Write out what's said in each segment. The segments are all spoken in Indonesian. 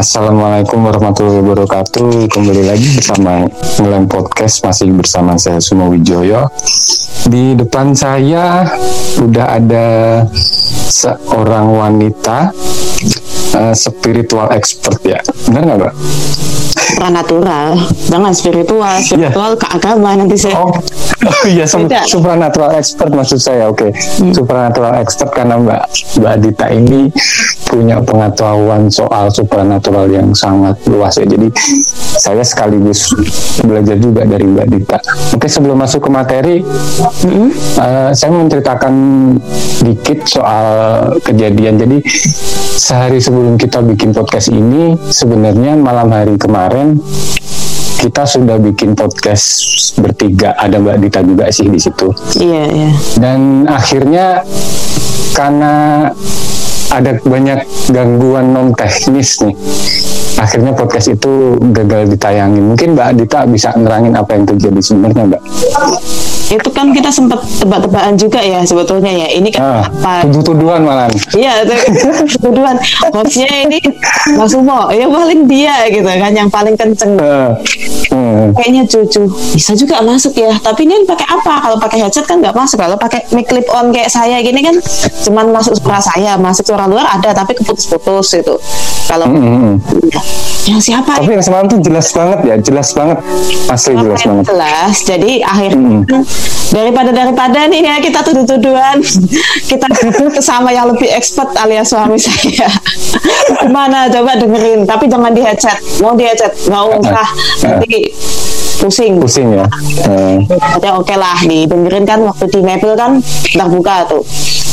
Assalamualaikum warahmatullahi wabarakatuh. Kembali lagi bersama Ngelem Podcast Masih bersama saya Sumo Wijoyo. Di depan saya Udah ada Seorang wanita uh, Spiritual expert ya Benar nggak Mbak? supranatural jangan spiritual spiritual yeah. ke agama nanti saya oh, oh iya supranatural expert maksud saya oke okay. hmm. supranatural expert karena mbak mbak Dita ini punya pengetahuan soal supranatural yang sangat luas ya jadi saya sekaligus belajar juga dari mbak Dita oke sebelum masuk ke materi hmm. uh, saya mau menceritakan dikit soal kejadian jadi sehari sebelum kita bikin podcast ini sebenarnya malam hari kemarin kita sudah bikin podcast bertiga ada Mbak Dita juga sih di situ. Iya iya. Dan akhirnya karena ada banyak gangguan non teknis nih akhirnya podcast itu gagal ditayangin mungkin Mbak Dita bisa nerangin apa yang terjadi sebenarnya Mbak itu kan kita sempat tebak-tebakan juga ya sebetulnya ya. Ini kan ah, apa? tuduh-tuduhan malah iya tuduhan maksudnya ini Mas Umo ya paling dia gitu kan yang paling kenceng. Uh, hmm. kayaknya cucu. Bisa juga masuk ya. Tapi ini pakai apa? Kalau pakai headset kan nggak masuk. Kalau pakai mic clip on kayak saya gini kan cuman masuk suara saya masuk suara luar ada tapi keputus-putus itu kalau hmm. ya. yang siapa tapi yang semalam tuh jelas banget ya jelas banget. Asli jelas banget. jelas. Jadi akhirnya hmm daripada daripada nih ya kita tuduh-tuduhan. Kita sama yang lebih expert alias suami saya. Gimana? Coba dengerin. Tapi jangan di headset mau di headset nggak usah nanti pusing. Pusing ya? Hmm. oke okay lah. Didengerin kan waktu di Maple kan? Terbuka tuh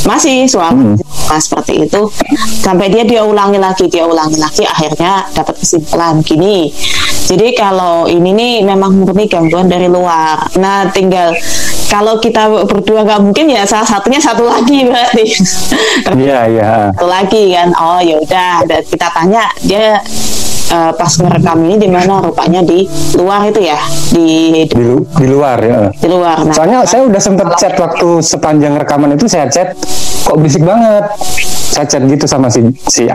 masih suami hmm. nah, seperti itu. Sampai dia dia ulangi lagi dia ulangi lagi akhirnya dapat kesimpulan gini. Jadi kalau ini nih memang murni gangguan dari luar. Nah tinggal kalau kita berdua nggak mungkin ya salah satunya satu lagi berarti. Iya iya. Satu lagi kan. Oh ya udah kita tanya dia uh, pas ngerekam ini di mana rupanya di luar itu ya di di, di luar ya. Di luar nah, soalnya saya udah sempet chat waktu sepanjang rekaman itu saya chat kok berisik banget? Saya chat gitu sama si si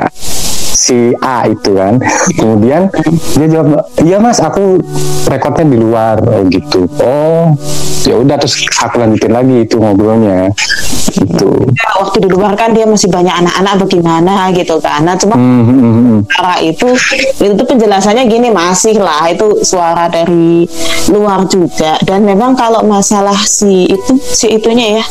si A itu kan. Kemudian dia jawab iya mas aku rekodnya di luar oh gitu. Oh ya udah terus aku lanjutin lagi itu ngobrolnya itu ya, waktu di luar kan dia masih banyak anak-anak bagaimana gitu kan. Nah cuma hmm, hmm, hmm. cara itu itu penjelasannya gini masih lah itu suara dari luar juga. Dan memang kalau masalah si itu si itunya ya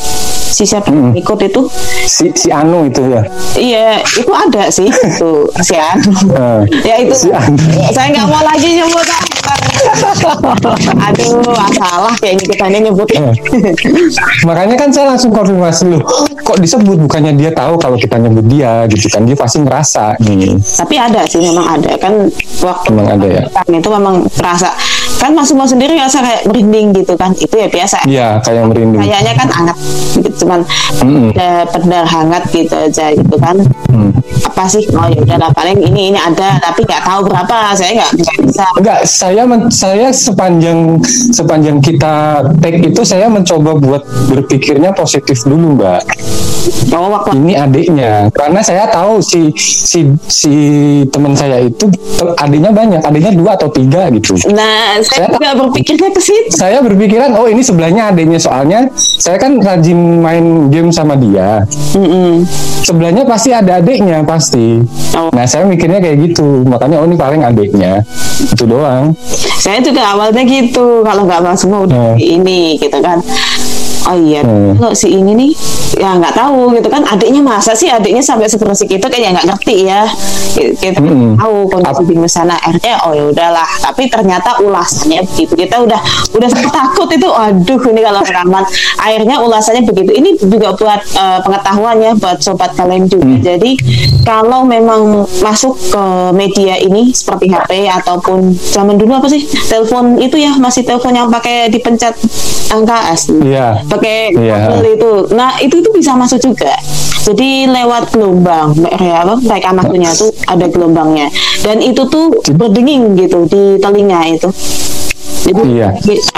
si siapa hmm. ikut itu? Si si Anu itu ya? Iya itu ada sih itu si Anu. Uh, ya itu si anu. saya nggak mau lagi nyebut aduh masalah kayaknya kita ini nyebut. Uh. makanya kan saya langsung konfirmasi lu kok disebut? Bukannya dia tahu kalau kita nyebut dia gitu kan? Dia pasti ngerasa nih tapi ada sih memang ada. Kan waktu memang ada ya? itu memang terasa kan Mas Sumo sendiri nggak kayak merinding gitu kan. Itu ya biasa. Iya kayak merinding. Kayaknya kan hangat gitu cuman mm ada pedal hangat gitu aja gitu kan. Mm. apa sih? Oh ya udah paling ini ini ada tapi nggak tahu berapa. Saya nggak bisa. Nggak saya men, saya sepanjang sepanjang kita take itu saya mencoba buat berpikirnya positif dulu mbak. Oh, waktu ini adiknya. Karena saya tahu si si si teman saya itu adiknya banyak adiknya dua atau tiga gitu. Nah saya, juga berpikirnya ke situ. Saya berpikiran oh ini sebelahnya adiknya soalnya saya kan rajin main game sama dia. Mm -mm. sebelahnya pasti ada adiknya pasti. Oh. nah saya mikirnya kayak gitu. Makanya oh ini paling adiknya itu doang. Saya juga awalnya gitu. Kalau nggak semua udah hmm. ini gitu kan oh iya hmm. kalau si ini nih ya nggak tahu gitu kan. Adiknya masa sih adiknya sampai sebersih itu kayak nggak ngerti ya. Kita Mm-mm. tahu kondisi di sana. Akhirnya oh ya udahlah. Tapi ternyata ulasannya begitu. Kita udah udah takut itu. Aduh ini kalau rekaman akhirnya ulasannya begitu. Ini juga buat eh, pengetahuan ya buat sobat kalian juga. Jadi kalau memang masuk ke media ini seperti HP ataupun zaman dulu apa sih? Telepon itu ya masih telepon yang pakai dipencet angka asli Iya. Pakai Iya. kabel itu. Nah itu itu bisa masuk juga. Jadi lewat gelombang, ya apa? Mereka maksudnya tuh ada gelombangnya. Dan itu tuh berdenging gitu di telinga itu. Jadi, Iya.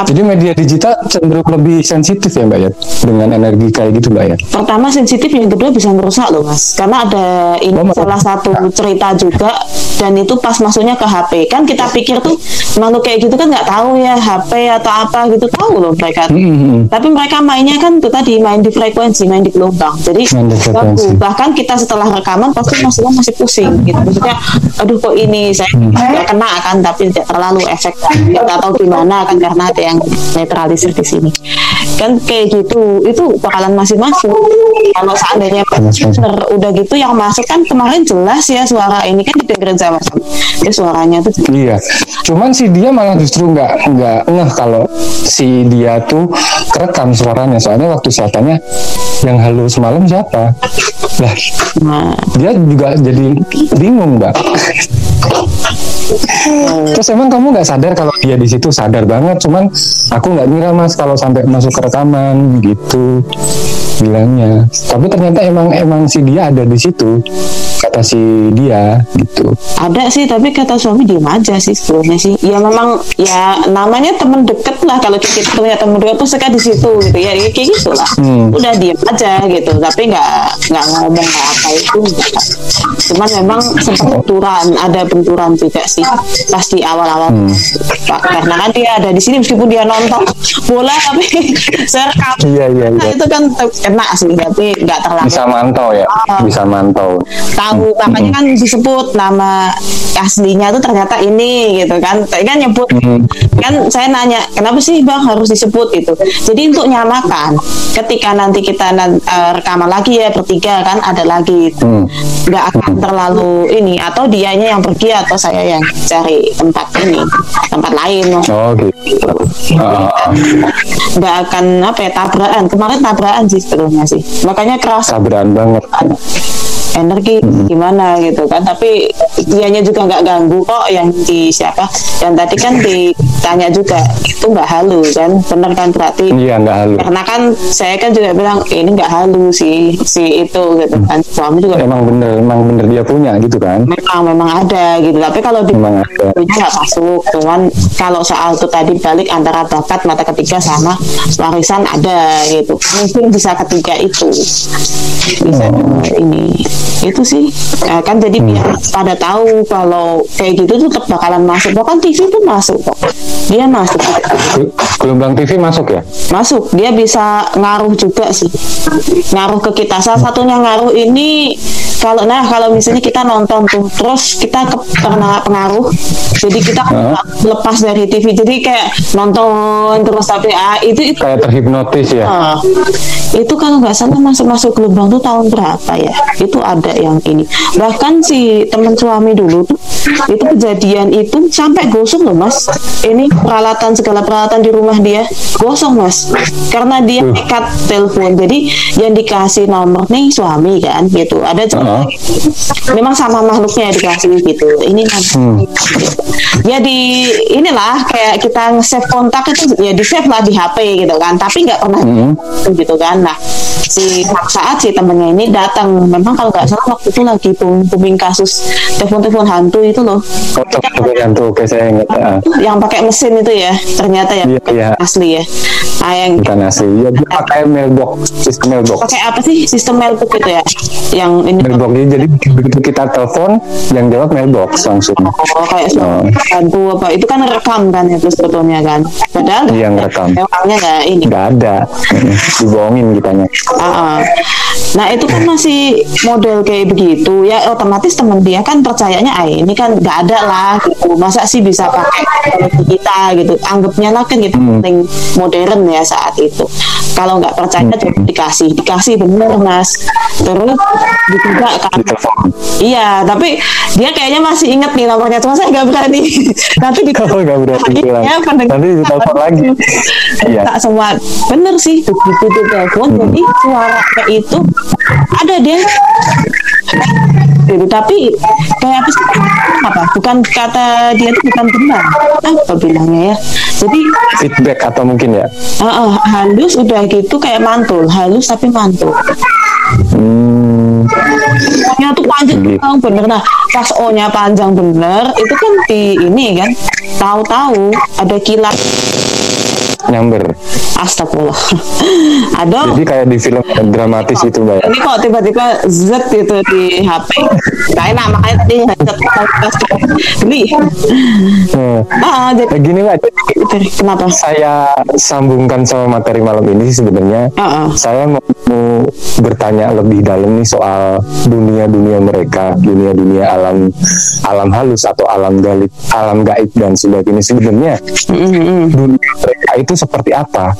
Jadi media digital cenderung lebih sensitif ya Mbak ya dengan energi kayak gitu Mbak ya. pertama sensitif, yang kedua bisa merusak loh mas. Karena ada ini Oh, salah satu cerita juga dan itu pas masuknya ke HP kan kita pikir tuh makhluk kayak gitu kan nggak tahu ya HP atau apa gitu tahu loh mereka. Mm-mm. Tapi mereka mainnya kan tuh tadi main di frekuensi, main di gelombang. Jadi Main di frekuensi. ganggu. bahkan kita setelah rekaman pasti maksudnya masih pusing gitu. Maksudnya, aduh kok ini saya nggak kena kan, tapi tidak terlalu efek. Nggak tahu gimana kan karena ada yang netralisir di sini. Kan kayak gitu, itu bakalan masih masuk. Kalau seandainya bener udah gitu yang masuk kan kemarin jelas ya suara ini kan didengerin sama sama. Ya suaranya tuh Iya, cuman si dia malah justru nggak nggak ngeh kalau si dia tuh kerekam suaranya. Soalnya waktu saya tanya yang halo semalam siapa? Lah, nah, dia juga jadi bingung mbak. Terus emang kamu nggak sadar kalau dia di situ sadar banget, cuman aku nggak ngira mas kalau sampai masuk ke rekaman gitu bilangnya. Tapi ternyata emang emang si dia ada di situ kata si dia gitu. Ada sih, tapi kata suami diem aja sih sebelumnya sih. Ya memang ya namanya temen deket lah kalau kita punya temen deket tuh suka di situ gitu ya, ya kayak gitu lah. Hmm. Udah diem aja gitu, tapi nggak nggak ngomong nggak apa itu. Cuman memang sempat benturan, ada benturan juga sih pas di awal-awal. Pak, Karena kan dia ada di sini meskipun dia nonton bola tapi saya rekam. Iya iya Nah, iya. itu kan kena sih, tapi nggak terlalu Bisa mantau ya, bisa mantau. tahu makanya kan disebut nama aslinya tuh ternyata ini gitu kan Tadi kan nyebut Hmm. kan saya nanya kenapa sih bang harus disebut itu jadi untuk nyamakan ketika nanti kita eh, rekaman lagi ya bertiga kan ada lagi itu Hmm. nggak akan terlalu ini atau dianya yang pergi atau saya yang cari tempat ini tempat lain Oh gitu. Ah, ah, ah. nggak akan apa ya tabrakan kemarin tabrakan sih sebetulnya sih makanya kerasa Sabaran banget. Energi gimana gitu kan. Tapi dianya juga nggak ganggu kok yang di siapa? Yang tadi kan ditanya juga itu nggak halu kan? Bener kan berarti? Iya nggak halus. karena kan saya kan juga bilang ini nggak halu sih si itu gitu kan. Suami juga Emang bener, emang bener dia punya gitu kan? memang memang ada gitu. Tapi kalau di Memang ada. punya nggak masuk. Cuman kalau soal itu tadi balik antara bakat mata ketiga sama warisan ada gitu. Mungkin bisa ketiga itu. Bisa ini itu sih. Eh, kan jadi biar pada tahu kalau kayak gitu tuh tetap bakalan masuk. Bahkan TV pun masuk kok. Dia masuk. Gel- Gelombang TV masuk ya? masuk. Dia bisa ngaruh juga sih. Ngaruh ke kita. Salah satunya ngaruh ini kalau nah kalau misalnya kita nonton tuh terus kita ke pernah pengaruh. Jadi kita lepas dari TV jadi kayak nonton terus tapi ah itu itu Kayak terhipnotis ya? Ah, itu kalau nggak salah masuk masuk gelombang tuh tahun berapa ya? Itu ada yang ini. Bahkan si teman suami dulu tuh itu kejadian itu sampai gosong loh mas. Ini peralatan segala peralatan di rumah dia gosong mas. Karena dia Uh. nekat telepon. Jadi yang dikasih nomor nih suami kan gitu. Ada Heeh. memang sama makhluknya dikasih gitu. Ini nanti Hmm. ya di inilah kayak kita nge-save kontak itu ya di save lah di HP gitu kan. Tapi nggak pernah Hmm. gitu kan. Nah si saat si temennya ini datang. Memang kalau nggak salah waktu itu lagi boom- booming kasus telepon-telepon hantu itu loh Oh, telepon yang tuh, oke saya ingat. Ah, yang pakai mesin itu ya ternyata ya Iya, iya. asli ya ah, yang bukan asli. Ya dia pakai mailbox, sistem mailbox. pakai apa sih sistem mailbox gitu ya yang ini Mailbox jadi begitu kita telepon, yang jawab mailbox langsung. Oh, kayak Oh. hantu apa itu kan rekam kan itu sebetulnya kan padahal Iya, ngerekam. memangnya nggak ini Nggak ada, dibohongin kitanya. Uh, nah itu kan masih model kayak begitu ya otomatis teman dia kan percayanya ah ini kan nggak ada lah gitu masa sih bisa pakai teknologi kita gitu anggapnya lah kan kita Hmm. paling modern ya saat itu kalau nggak percaya Hmm. dikasih dikasih bener mas terus juga kan. Iya, tapi dia kayaknya masih inget nih nomornya, cuma saya nggak berani. Nanti di Oh, nggak berani pendengar. Nanti ditelepon lagi. Iya. Tak semua bener sih begitu telepon. Jadi suaranya itu ada dia gitu tapi kayak apa sih? Apa? Bukan kata dia itu bukan benar. Apa bilangnya ya? Jadi Feedback atau mungkin ya. uh, uh, halus udah gitu kayak mantul. Halus tapi mantul. Hmm. O-nya tuh panjang Gitu. bener nah pas O-nya panjang bener itu kan di ini kan tahu-tahu ada kilat Nyamber. astagfirullah ada Jadi kayak di film dramatis itu mbak. ya? ini kok tiba-tiba Z gitu di HP gak enak makanya tadi headset beli Hmm. ah jadi Nah, gini mbak, kenapa saya sambungkan sama materi malam ini sebenarnya. Ah, ah. Saya mau bertanya lebih dalam nih soal dunia-dunia mereka, dunia-dunia alam alam halus atau alam gaib, alam gaib dan sebagainya. Sebenarnya Mm-mm. dunia mereka itu seperti apa?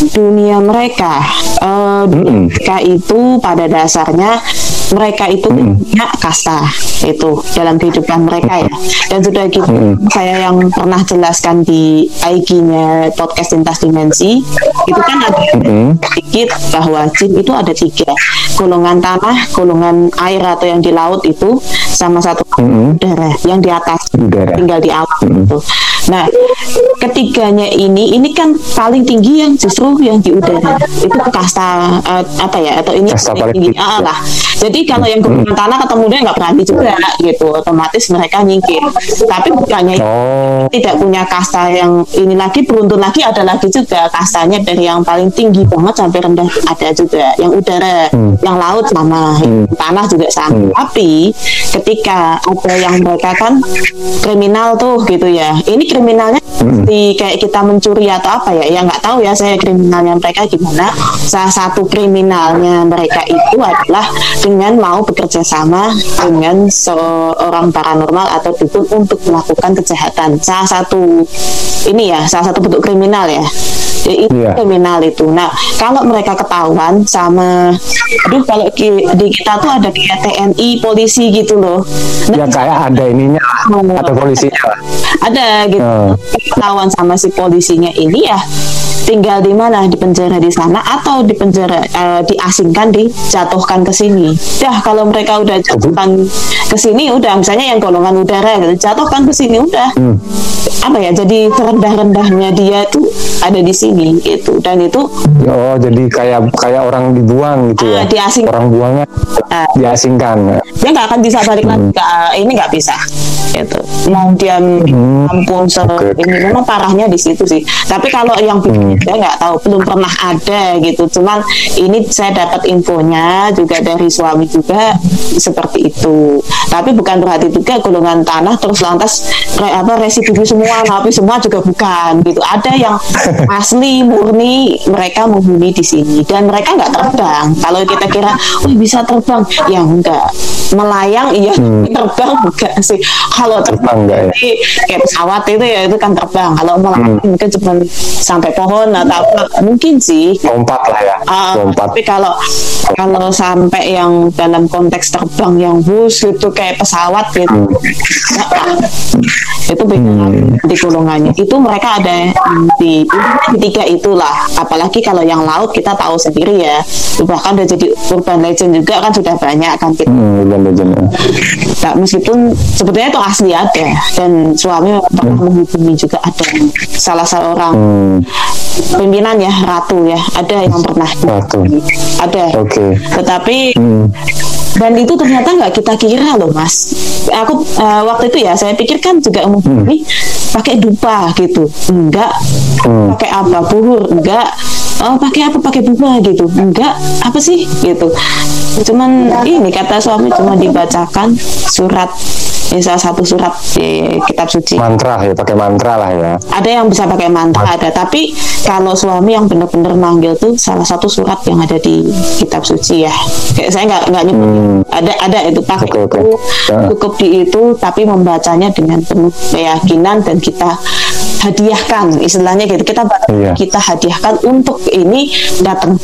dunia mereka dunia Mm-mm. mereka itu pada dasarnya mereka itu punya kasta itu dalam kehidupan mereka ya dan sudah gitu Mm-mm. saya yang pernah jelaskan di IG-nya podcast lintas dimensi itu kan ada Mm-mm. sedikit bahwa jin itu ada tiga golongan tanah golongan air atau yang di laut itu sama satu Mm-mm. udara yang di atas Udara. tinggal di alam Mm-mm. itu. Nah, ketiganya ini ini kan paling tinggi yang justru yang di udara. Itu kasta eh, apa ya atau ini Kasta paling paling tinggi. tinggi. Ah, lah. Jadi kalau yang golongan tanah ketemu dia nggak berani juga gitu. Otomatis mereka nyingkir. Tapi bukannya Oh, tidak punya kasta yang ini lagi beruntun lagi ada lagi juga kastanya dari yang paling tinggi banget sampai rendah ada juga yang udara Hmm. yang laut sama Hmm. tanah juga sama Hmm. tapi ketika ada yang mereka kan kriminal tuh gitu ya ini kriminalnya Hmm. di kayak kita mencuri atau apa ya ya nggak tahu ya saya kriminalnya mereka gimana salah satu kriminalnya mereka itu adalah dengan mau bekerja sama dengan seorang paranormal atau dukun untuk melakukan kejahatan. Salah satu ini ya salah satu bentuk kriminal ya. Ya, itu Iya. kriminal itu. Nah kalau mereka ketahuan sama aduh kalau ki- di kita tuh ada kayak TNI polisi gitu loh. Ya nah, kayak ada ininya lah, atau polisinya. Lah. ada gitu. Hmm. ketahuan sama si polisinya ini ya tinggal di mana? Di penjara di sana atau di penjara eh, diasingkan dijatuhkan ke sini dah kalau mereka udah jatuhkan ke sini udah misalnya yang golongan udara gitu jatuhkan ke sini udah Hmm. apa ya jadi terendah-rendahnya dia tuh ada di sini gitu dan itu Oh, jadi kayak kayak orang dibuang gitu ya? Ah, diasing- Orang buangnya Ah. diasingkan. dia nggak akan bisa balik lagi ke ini nggak bisa gitu mau dia Hmm. ampun se Oke. ini memang parahnya di situ sih tapi kalau yang Hmm. saya nggak tahu belum pernah ada gitu cuman ini saya dapat infonya juga dari suami juga seperti itu. Tapi bukan berarti juga golongan tanah terus lantas re, apa residu semua tapi semua juga bukan gitu. Ada yang asli murni mereka menghuni di sini. Dan mereka nggak terbang. Kalau kita kira oh bisa terbang. Ya enggak. Melayang iya terbang enggak sih. Kalau Hmm. Terbang enggak ya? Kayak pesawat itu ya itu kan terbang. Kalau melayang Hmm. mungkin cuma sampai pohon atau apa mungkin sih. Lompat lah ya, Ah, lompat. tapi kalau kalau sampai yang dalam konteks terbang yang bus itu kayak pesawat gitu Hmm. itu beda di golongannya itu mereka ada di di tiga itulah apalagi kalau yang laut kita tahu sendiri ya bahkan udah jadi urban legend juga kan sudah banyak kan kita Hmm, udah legend. ya. Nah, meskipun sebetulnya itu asli ada dan suami pernah menghubungi juga ada salah seorang Hmm, pimpinan ya ratu ya ada yang pernah Ratu. ada Oke. tetapi Hmm. Dan itu ternyata nggak kita kira loh mas. Aku eh, waktu itu ya saya pikir kan juga menghubungi pakai dupa gitu. Enggak. Hmm. pakai apa? Buhur enggak. Oh pakai apa? Pakai bunga gitu. Enggak. Apa sih? Gitu. Cuman ini kata suami cuma dibacakan surat. Ini salah satu surat di kitab suci. Mantra ya pakai mantra lah ya. Ada yang bisa pakai mantra ada. Tapi kalau suami yang benar-benar manggil tuh salah satu surat yang ada di kitab suci ya. Kayak saya nggak nggak nyebut. Hmm. ada ada itu. Pakai oke. itu Ya. cukup di itu tapi membacanya dengan penuh keyakinan dan kita hadiahkan istilahnya gitu kita Iya. kita hadiahkan untuk ini datang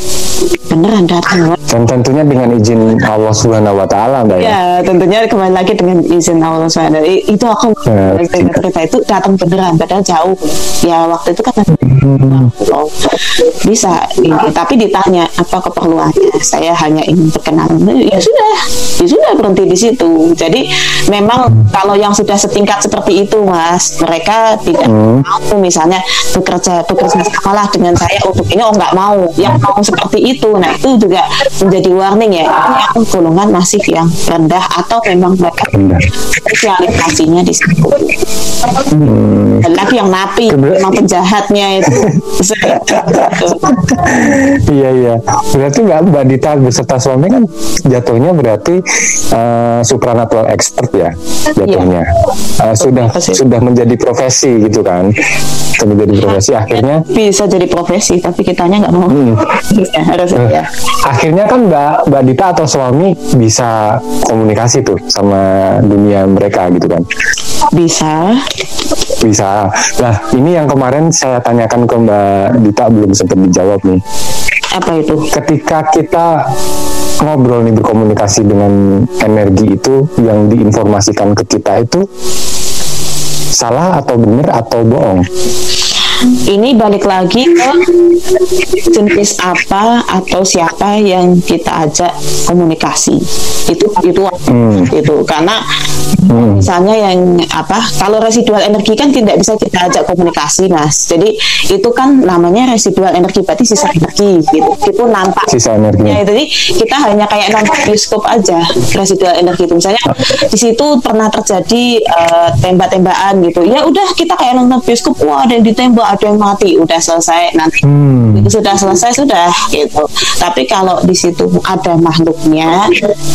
beneran datang dan tentunya dengan izin Allah Subhanahu Wa Taala mbak ya Ya, tentunya kembali lagi dengan izin Allah SWT. I- Itu aku Ya, cerita itu datang beneran, padahal jauh. Ya waktu itu kan bisa ini, tapi ditanya apa keperluannya. Saya hanya ingin berkenalan. Ya sudah, ya sudah berhenti di situ. Jadi memang kalau yang sudah setingkat seperti itu, Mas, mereka tidak mau misalnya bekerja bekerja samalah dengan saya untuk ini oh nggak mau. Yang mau seperti itu, nah itu juga menjadi warning ya. Ini yang golongan masih yang rendah atau memang mereka spesialisasinya di situ. Dan lagi yang napi, Keber- memang penjahatnya itu. iya iya berarti mbak mbak Dita beserta suami kan jatuhnya berarti eh, supranatural expert ya jatuhnya Eh, sudah Profesi. sudah menjadi profesi gitu kan sudah menjadi profesi akhirnya bisa jadi profesi, tapi kitanya nggak mau. Ya, harus ya. akhirnya kan mbak mbak Dita atau suami bisa komunikasi tuh sama dunia mereka gitu kan Bisa. bisa nah ini yang kemarin saya tanyakan ke mbak Dita belum sempat dijawab nih Apa itu? ketika kita ngobrol nih berkomunikasi dengan energi itu yang diinformasikan ke kita itu salah atau benar atau bohong Ini balik lagi ke jenis apa atau siapa yang kita ajak komunikasi. Itu itu Hmm. itu karena Hmm. misalnya yang apa kalau residual energi kan tidak bisa kita ajak komunikasi mas. Jadi itu kan namanya residual energi berarti sisa energi gitu. Itu nampak. Sisa energinya Ya, jadi kita hanya kayak nonton bioskop aja residual energi itu. Misalnya di situ pernah terjadi eh, tembak-tembakan gitu. Ya udah kita kayak nonton bioskop wah ada yang ditembak ada yang mati udah selesai nanti Hmm. sudah selesai sudah gitu tapi kalau di situ ada makhluknya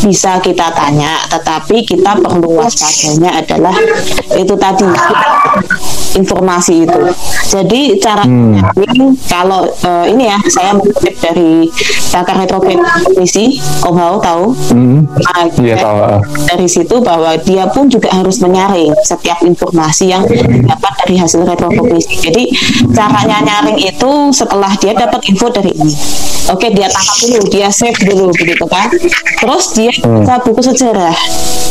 bisa kita tanya tetapi kita perlu waspadanya adalah itu tadi informasi itu jadi cara ini kalau eh, ini ya saya mengutip dari pakar retrogresi Om Hao tahu Hmm. Ah, Iya, tahu, ah. dari situ bahwa dia pun juga harus menyaring setiap informasi yang dapat dari hasil retrogresi. Jadi caranya nyaring itu setelah dia dapat info dari ini. Oke, dia tangkap dulu, dia save dulu begitu kan. Terus dia baca buku sejarah.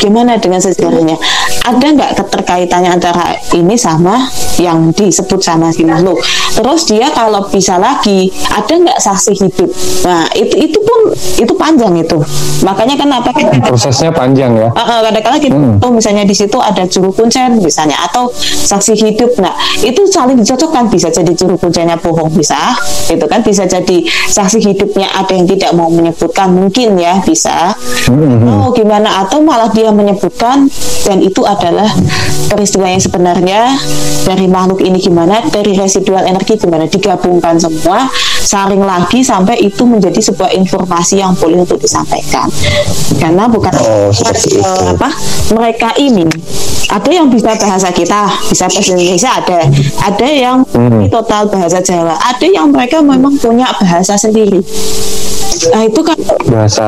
Gimana dengan sejarahnya? Ada nggak keterkaitannya antara ini sama yang disebut sama si makhluk? Terus dia kalau bisa lagi, ada nggak saksi hidup? Nah, itu itu pun itu panjang itu. Makanya kenapa kita prosesnya panjang ya kadang-kadang kita tahu misalnya di situ ada juru kuncen misalnya atau saksi hidup nah itu saling dicocokkan bisa jadi juru kuncennya bohong bisa itu kan? Bisa jadi saksi hidupnya ada yang tidak mau menyebutkan mungkin ya bisa. Oh gimana? Atau malah dia menyebutkan dan itu adalah peristiwa yang sebenarnya dari makhluk ini gimana dari residual energi gimana digabungkan semua saring lagi sampai itu menjadi sebuah informasi yang boleh untuk disampaikan. Karena bukan Oh, seperti itu. apa mereka ini. Ada yang bisa bahasa kita bisa bahasa Indonesia ada. Ada yang Hmm. total bahasa Jawa. Ada yang mereka memang punya bahasa sendiri. Nah itu kan bahasa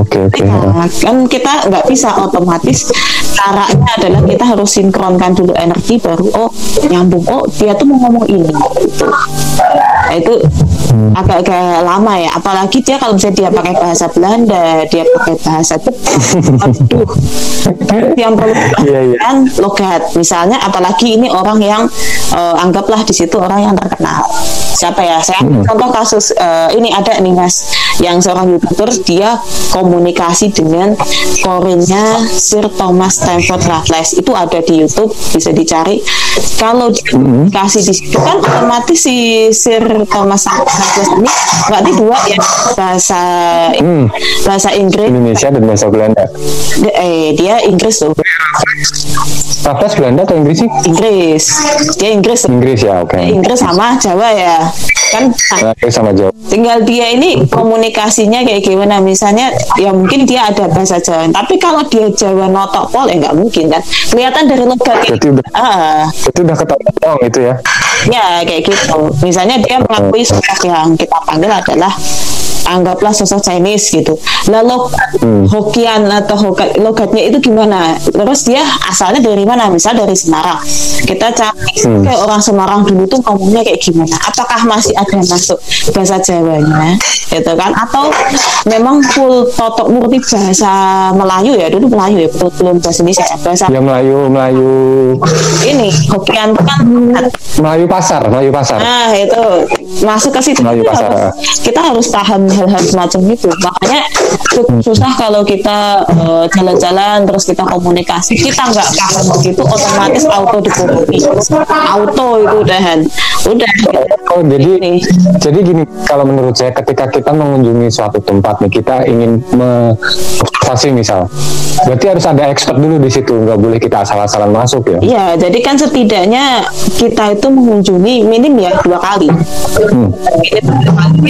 oke oke. Nah, kan kita nggak bisa otomatis. Caranya adalah kita harus sinkronkan dulu energi baru oh nyambung. Oh dia tuh mau ngomong ini. Gitu. Nah, itu agak-agak lama ya apalagi dia kalau misalnya dia pakai bahasa Belanda dia pakai bahasa Jepang. Aduh yang perlu Iya, iya. kan logat. Misalnya apalagi ini orang yang eh, anggaplah di situ orang yang terkenal. Siapa ya? Saya ambil contoh kasus eh, ini ada nih mas. Yang seorang youtuber dia komunikasi dengan korennya Sir Thomas Stamford Raffles. Itu ada di YouTube bisa dicari. Kalau dikasih di situ kan otomatis si Sir Thomas Raffles ini berarti dua ya bahasa Hmm. bahasa Inggris. Indonesia dan bahasa Belanda. Eh dia Inggris tuh Raffles Belanda atau Inggris sih? Inggris. Dia Inggris Inggris ya oke. Inggris sama Jawa ya kan? Nah, sama Jawa. tinggal dia ini komunikasinya kayak gimana? Misalnya ya mungkin dia ada bahasa Jawa. Tapi kalau dia Jawa notok pol ya nggak mungkin kan? Kelihatan dari logat berarti udah ah. itu udah ketahuan itu ya ya kayak gitu. Misalnya dia mengakui sosok yang kita panggil adalah anggaplah sosok Chinese gitu. Lalu hmm. Hokian atau Hokat, logatnya itu gimana? Terus dia asalnya dari mana? Misal dari Semarang. Kita cari hmm. ke orang Semarang dulu tuh ngomongnya kayak gimana? Apakah masih ada masuk bahasa Jawanya? Gitu kan? Atau memang full totok murni bahasa Melayu ya? Dulu Melayu ya, betul belum bahasa Indonesia ya? Bahasa ya Melayu, Melayu. Ini Hokian kan Melayu pasar, Melayu pasar. Nah, itu masuk ke situ Melayu pasar. Harus, kita harus paham hal-hal semacam itu. Makanya susah kalau kita uh, jalan-jalan terus kita komunikasi. Kita nggak paham begitu otomatis auto dibohongi auto itu udahan udah. Oh jadi ini. jadi gini kalau menurut saya ketika kita mengunjungi suatu tempat nih kita ingin pasti misal berarti harus ada expert dulu di situ nggak boleh kita asal-asalan masuk ya? Iya jadi kan setidaknya kita itu mengunjungi minim ya dua kali. Hmm.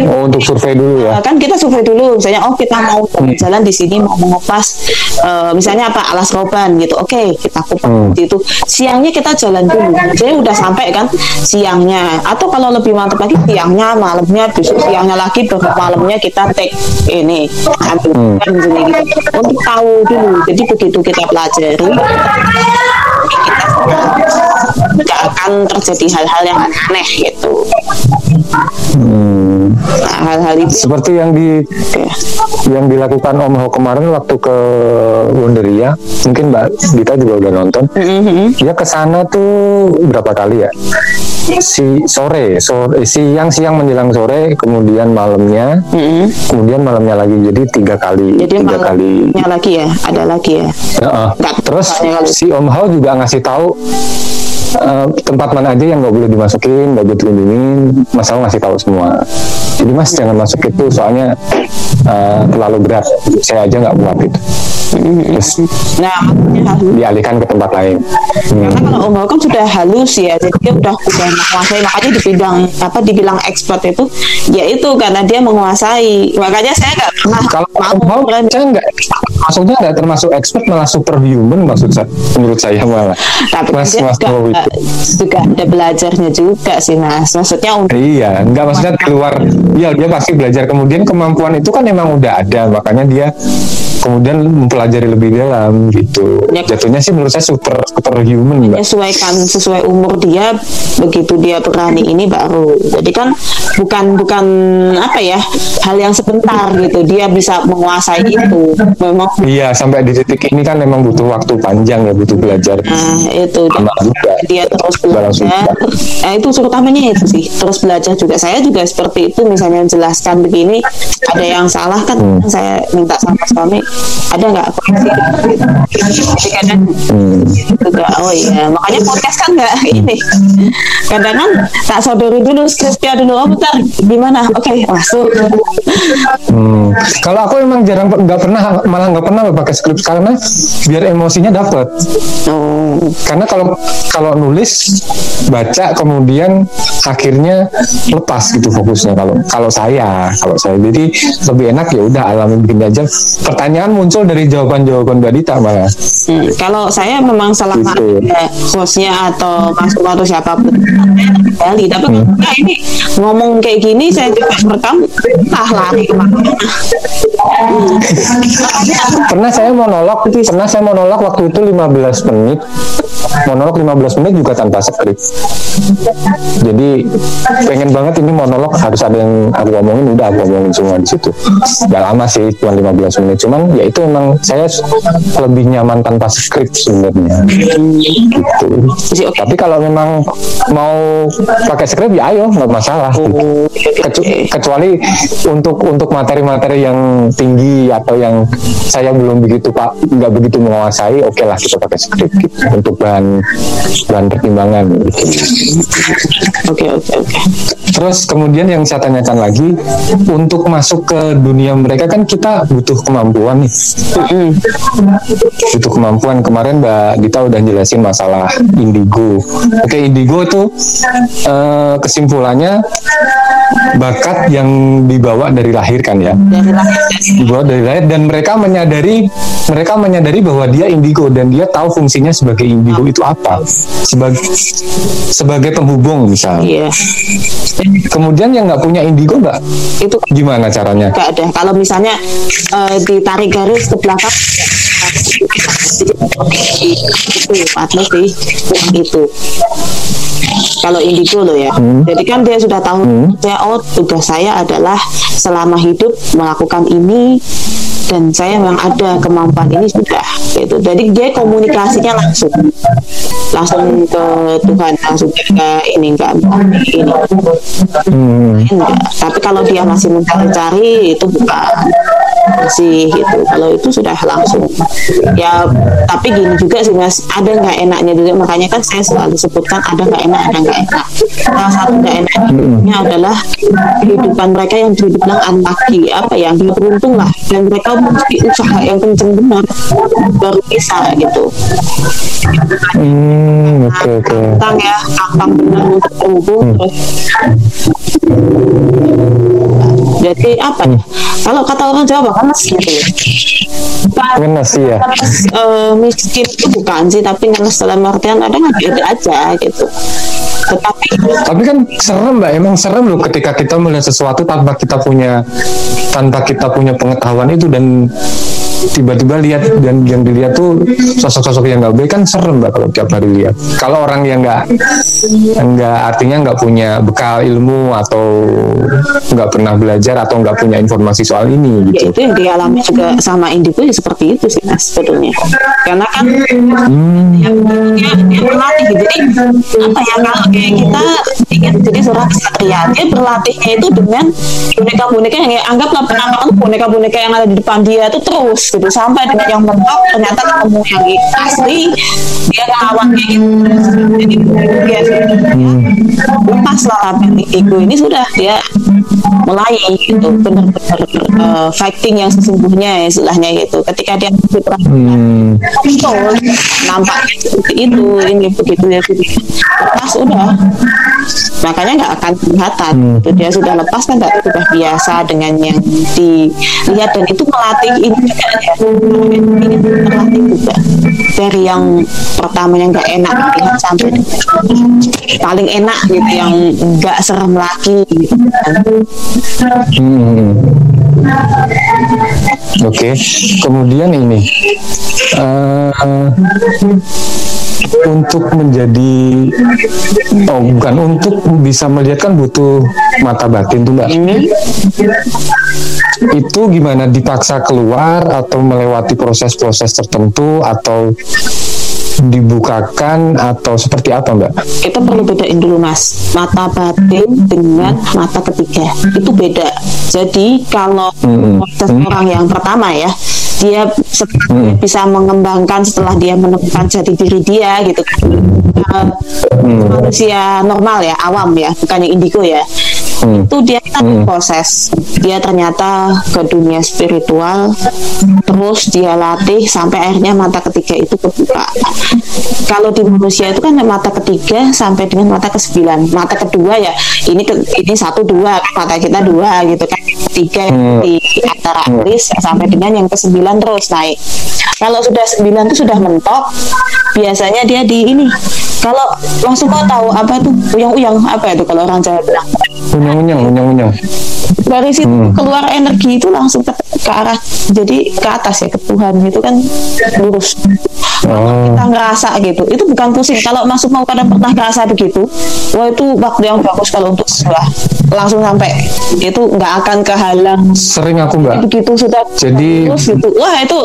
oh untuk survei dulu ya Nah, kan kita survei dulu misalnya oh kita mau hmm. jalan di sini mau mengupas uh, misalnya apa alas roban gitu oke okay, kita kupas hmm. itu siangnya kita jalan dulu jadi udah sampai kan siangnya atau kalau lebih mantap lagi siangnya malamnya besok siangnya lagi baru malamnya kita take ini ambil hmm. Kan gitu untuk tahu dulu jadi begitu kita pelajari kita akan terjadi hal-hal yang aneh gitu hmm. Hal-hal itu seperti yang di okay. yang dilakukan Om Ho kemarin waktu ke Wonderia mungkin Mbak Dita juga udah nonton mm-hmm. dia ke sana tuh berapa kali ya si sore sore siang siang menjelang sore kemudian malamnya mm-hmm. kemudian malamnya lagi jadi tiga kali jadi tiga kali lagi ya ada lagi ya uh-uh. terus si Om Ho juga ngasih tahu uh, tempat mana aja yang nggak boleh dimasukin, nggak boleh dikunjungin, Mas Al ngasih tahu semua. Jadi Mas jangan masuk itu soalnya uh, terlalu berat. Saya aja nggak kuat itu. Terus nah, dialihkan ke tempat lain. Hmm. Karena kalau Om kan sudah halus ya, jadi dia udah udah menguasai. Makanya di bidang apa dibilang expert itu, ya itu karena dia menguasai. Makanya saya nggak pernah kalau mau kan saya nggak maksudnya nggak termasuk expert malah superhuman maksud saya menurut saya malah. Tapi mas, dia mas juga, juga ada belajarnya juga sih mas. Maksudnya untuk iya, nggak maksudnya keluar. Ya dia pasti belajar. Kemudian kemampuan itu kan memang udah ada, makanya dia kemudian mempelajari lebih dalam gitu. Ya. Jatuhnya sih menurut saya super super human mbak. Sesuaikan sesuai umur dia, begitu dia berani ini baru. Jadi kan bukan bukan apa ya hal yang sebentar gitu. Dia bisa menguasai itu. Memang. Iya sampai di titik ini kan memang butuh waktu panjang ya butuh belajar. Nah itu dia, juga. dia terus belajar. Nah itu utamanya itu sih terus belajar juga. Saya juga seperti itu misalnya jelaskan begini ada yang salah kan hmm. saya minta sama suami ada nggak koreksi kadang hmm. juga oh iya makanya podcast kan nggak ini kadang kan tak sodori dulu skripnya dulu oh bentar gimana oke okay, masuk hmm. Kalau aku emang jarang nggak pernah malah nggak pernah pakai skrip karena biar emosinya dapat oh. karena kalau kalau nulis baca kemudian akhirnya lepas gitu fokusnya kalau kalau saya kalau saya jadi lebih enak ya udah alami begini aja pertanyaan muncul dari jawaban-jawaban Mbak Dita malah. Hmm, kalau saya memang selama gitu. hostnya atau masuk atau siapa pun kembali tapi hmm. ini ngomong kayak gini saya juga merekam ah lari ke mana pernah saya monolog pernah saya monolog waktu itu 15 menit monolog 15 menit juga tanpa skrip jadi pengen banget ini monolog harus ada yang aku ngomongin udah aku ngomongin semua di situ. Gak lama sih cuma 15 menit. Cuman ya itu emang saya lebih nyaman tanpa skrip sebenarnya. Gitu. Tapi kalau memang mau pakai skrip ya ayo nggak masalah. Gitu. Kecu kecuali untuk untuk materi-materi yang tinggi atau yang saya belum begitu pak nggak begitu menguasai oke okay lah kita pakai skrip gitu. untuk bahan bahan pertimbangan. Oke oke oke. Terus kemudian yang saya tanyakan lagi untuk masuk ke dunia mereka kan kita butuh kemampuan nih. Butuh kemampuan. Kemarin mbak Dita udah jelasin masalah indigo. Oke indigo itu uh, kesimpulannya bakat yang dibawa dari lahir kan ya? Dari lahir dibawa dari lahir dan mereka menyadari mereka menyadari bahwa dia indigo dan dia tahu fungsinya sebagai indigo itu apa? Sebagai sebagai penghubung misalnya iya. Kemudian yang nggak punya indigo nggak? Itu gimana caranya? nggak ada. Kalau misalnya eh, ditarik garis ke belakang itu atau sih itu kalau indigo loh ya. Jadi kan dia sudah tahu saya oh tugas saya adalah selama hidup melakukan ini dan saya memang ada kemampuan ini sudah gitu. Jadi dia komunikasinya langsung. Langsung ke Tuhan langsung ke ini enggak ini. Hmm. enggak. Tapi kalau dia masih mencari-cari itu bukan masih gitu. Kalau itu sudah langsung. Ya tapi gini juga sih mas. Ada nggak enaknya juga? Makanya kan saya selalu sebutkan ada nggak enak ada nggak enak salah satu nggak enaknya adalah kehidupan mereka yang dibilang unlucky apa ya dia beruntung lah. Dan mereka mesti usaha yang kenceng benar baru bisa gitu. Hmm, oke oke. tentang ya akang benar untuk terhubung terus. Jadi apa ya kalau kata orang Jawa kan mas gitu ya. Ya Ngenes, eh, miskin itu bukan sih tapi ngenes dalam artian ada nggak aja gitu tetapi Tapi kan serem mbak, emang serem loh ketika kita melihat sesuatu tanpa kita punya tanpa kita punya pengetahuan itu dan tiba-tiba lihat dan yang dilihat tuh sosok-sosok yang nggak baik kan serem mbak kalau tiap hari lihat. Kalau orang yang nggak nggak artinya nggak punya bekal ilmu atau nggak pernah belajar atau nggak punya informasi soal ini ya gitu. itu yang dialami juga sama indigo ya seperti itu sih mas sebetulnya karena kan Hmm, yang dia, dia berlatih gitu jadi apa ya kalau kayak kita ingin jadi seorang kesatria dia berlatihnya itu dengan boneka-boneka yang ya, anggaplah penangkapan boneka-boneka yang ada di depan dia itu terus gitu. Sampai dengan yang mentok ternyata ketemu yang asli dia ngelawan kayak gitu. Jadi dia lepas lah label ego ini sudah. Dia mulai gitu. Benar-benar eh, fighting yang sesungguhnya ya istilahnya gitu. Ketika dia hmm, nampaknya seperti itu. Ini begitu dia sudah. Lepas udah makanya nggak akan kelihatan. Itu dia sudah lepas kan nggak sudah biasa dengan yang dilihat. Dan itu melatih ini juga ya dari yang pertamanya nggak enak dilihat sampai paling enak gitu yang nggak serem lagi. Gitu hmm. Oke, kemudian ini. Eh, untuk menjadi oh bukan untuk bisa melihat kan butuh mata batin tuh mbak. Itu gimana dipaksa keluar atau melewati proses-proses tertentu atau dibukakan atau seperti apa mbak? kita perlu bedain dulu mas. Mata batin dengan mata ketiga. Itu beda. Jadi kalau Mm-mm. seseorang yang pertama ya dia setelah bisa mengembangkan setelah dia menemukan jati diri dia gitu. Eh, manusia normal ya awam ya bukan yang indigo ya Hmm. itu dia kan proses. Dia ternyata ke dunia spiritual terus dia latih sampai akhirnya mata ketiga itu kebuka. Kalau di manusia itu kan mata ketiga sampai dengan mata kesembilan. Mata kedua ya ini ke, ini satu dua mata kita dua gitu kan. Ketiga Hmm. di antara alis sampai dengan yang kesembilan terus naik. Kalau sudah sembilan itu sudah mentok biasanya dia di ini. Kalau langsung kau tahu apa tuh uyang-uyang apa itu kalau orang Jawa bilang Unyang-unyang, unyang-unyang. dari situ Hmm. keluar energi itu langsung ke, ke arah jadi ke atas ya ke Tuhan itu kan lurus. Oh, kita ngerasa gitu itu bukan pusing. Kalau masuk mau kadang pernah ngerasa begitu wah itu waktu yang bagus kalau untuk sebelah langsung sampai itu nggak akan kehalang. Sering aku mbak. begitu sudah Jadi- terus gitu. Wah itu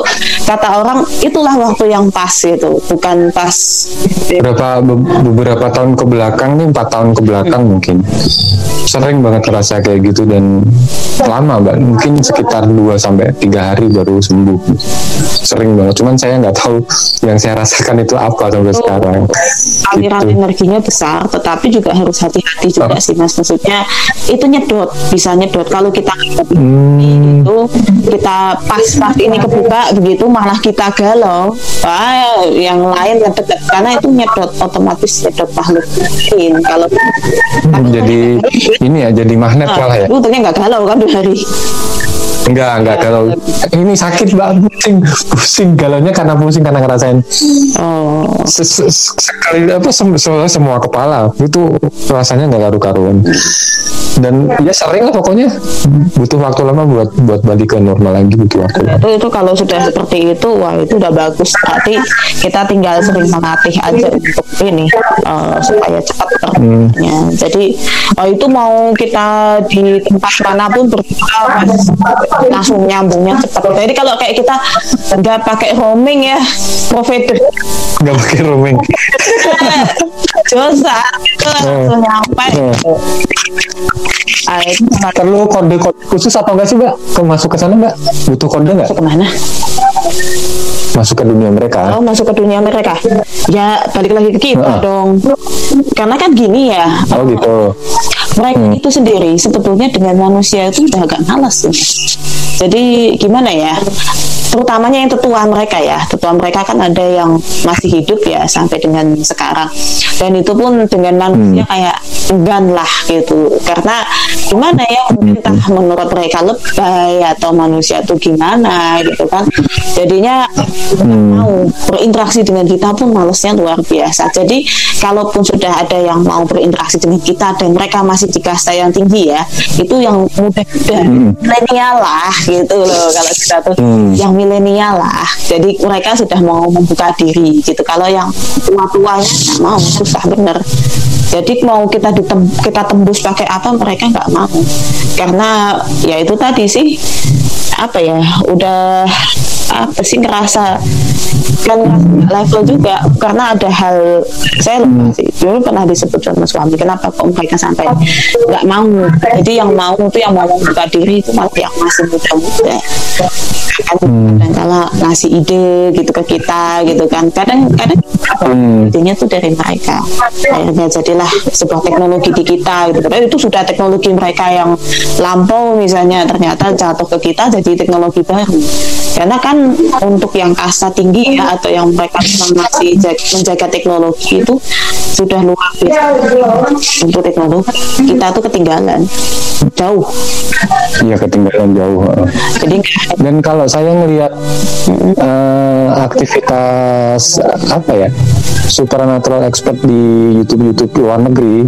kata orang itulah waktu yang pas itu bukan pas. Beberapa be- beberapa tahun ke belakang nih empat tahun ke belakang mungkin. Sering banget terasa kayak gitu dan lama mbak. Mungkin sekitar 2 sampai tiga hari baru sembuh. Sering banget. Cuman saya nggak tahu yang saya rasakan itu apa sampai sekarang. Aliran Gitu. energinya besar tetapi juga harus hati-hati juga Oh. sih mas. Maksudnya itu nyedot bisa nyedot. Kalau kita Hmm. itu kita pas pas ini kebuka begitu malah kita galau. Wah yang lain yang dekat karena itu nyedot otomatis nyedot makhluk lain. Kalau jadi ini ya jadi magnet malah ya. Lu untungnya nggak galau kan dua hari enggak enggak. Kalau ini sakit banget pusing. Pusing. Galaunya karena pusing karena ngerasain. Oh. Se- se- sekali apa sem- se- semua kepala. Itu rasanya nggak karu-karuan. Dan ya sering lah pokoknya. Butuh waktu lama buat buat balik ke normal lagi butuh waktu. Itu itu kalau sudah seperti itu wah itu udah bagus. Berarti kita tinggal sering melatih aja untuk ini eh, supaya cepat terbentuknya. Jadi oh, itu mau kita di tempat mana pun berbuka langsung nyambungnya cepat. Jadi kalau kayak kita nggak pakai roaming ya provider nggak pakai roaming dosa. Itu langsung nyampe. Hmm. Ah, itu sangat- perlu kode kode khusus apa enggak sih mbak? Ke masuk ke sana mbak? Butuh kode nggak? Ke mana masuk ke dunia mereka. Oh masuk ke dunia mereka. Ya balik lagi ke kita Heeh. dong. Karena kan gini ya. Oh gitu Mereka itu sendiri sebetulnya dengan manusia itu udah agak malas ya. Jadi gimana ya Terutamanya yang tetua mereka ya. Tetua mereka kan ada yang masih hidup ya Sampai dengan sekarang. Dan itu pun dengan manusia kayak enggan lah gitu. Karena gimana ya entah menurut mereka lebay Atau manusia itu gimana gitu kan. Jadinya nggak mau. Berinteraksi dengan kita pun malesnya luar biasa. Jadi kalaupun sudah ada yang mau berinteraksi dengan kita dan mereka masih di kasta yang tinggi ya, itu yang muda-muda milenial lah gitu loh kalau kita tuh Hmm. yang milenial lah. Jadi mereka sudah mau membuka diri gitu. Kalau yang tua-tuanya nggak mau susah bener. Jadi mau kita ditem kita tembus pakai apa mereka nggak mau karena ya itu tadi sih apa ya udah apa sih ngerasa kan nggak level juga karena ada hal saya lupa sih. Dulu pernah disebut sama suami kenapa kok mereka sampai nggak mau? Jadi yang mau itu yang mau membuka diri itu malah yang masih muda-muda. Kan kadang kala ngasih ide gitu ke kita gitu kan. Kadang kadang Hmm. idenya tuh dari mereka. Akhirnya jadilah sebuah teknologi di kita gitu. Padahal itu sudah teknologi mereka yang lampau misalnya ternyata jatuh ke kita jadi teknologi baru. Karena kan untuk yang kasta tinggi ya atau yang mereka masih jag- menjaga teknologi itu sudah luar biasa. Untuk teknologi kita tuh ketinggalan. Jauh. Iya ketinggalan jauh jadi dan kalau saya ngelihat eh, aktivitas apa ya supernatural expert di YouTube YouTube luar negeri.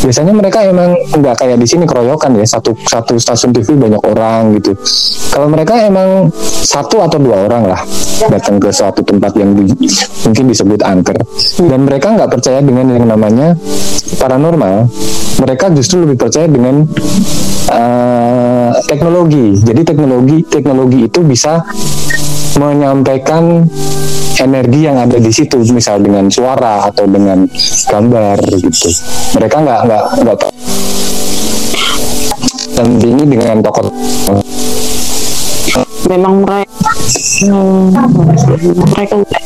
Biasanya mereka emang nggak kayak di sini keroyokan ya satu satu stasiun TV banyak orang gitu. Kalau mereka emang satu atau dua orang lah datang ke suatu tempat yang di- mungkin disebut angker. Dan mereka nggak percaya dengan yang namanya paranormal. Mereka justru lebih percaya dengan eh, teknologi. Jadi teknologi teknologi itu bisa menyampaikan energi yang ada di situ misal dengan suara atau dengan gambar gitu. Mereka nggak nggak nggak tahu. Dan ini dengan tokoh memang mereka hmm, mereka udah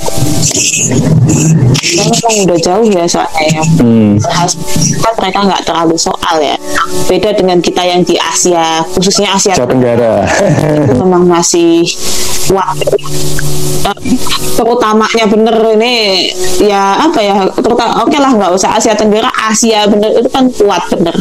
memang udah jauh ya soalnya ya hmm, kan mereka nggak terlalu soal ya. Beda dengan kita yang di Asia khususnya Asia Tenggara. Itu memang masih kuat Eh, terutamanya bener ini. Ya apa ya terutama oke lah nggak usah Asia Tenggara Asia bener itu kan kuat bener.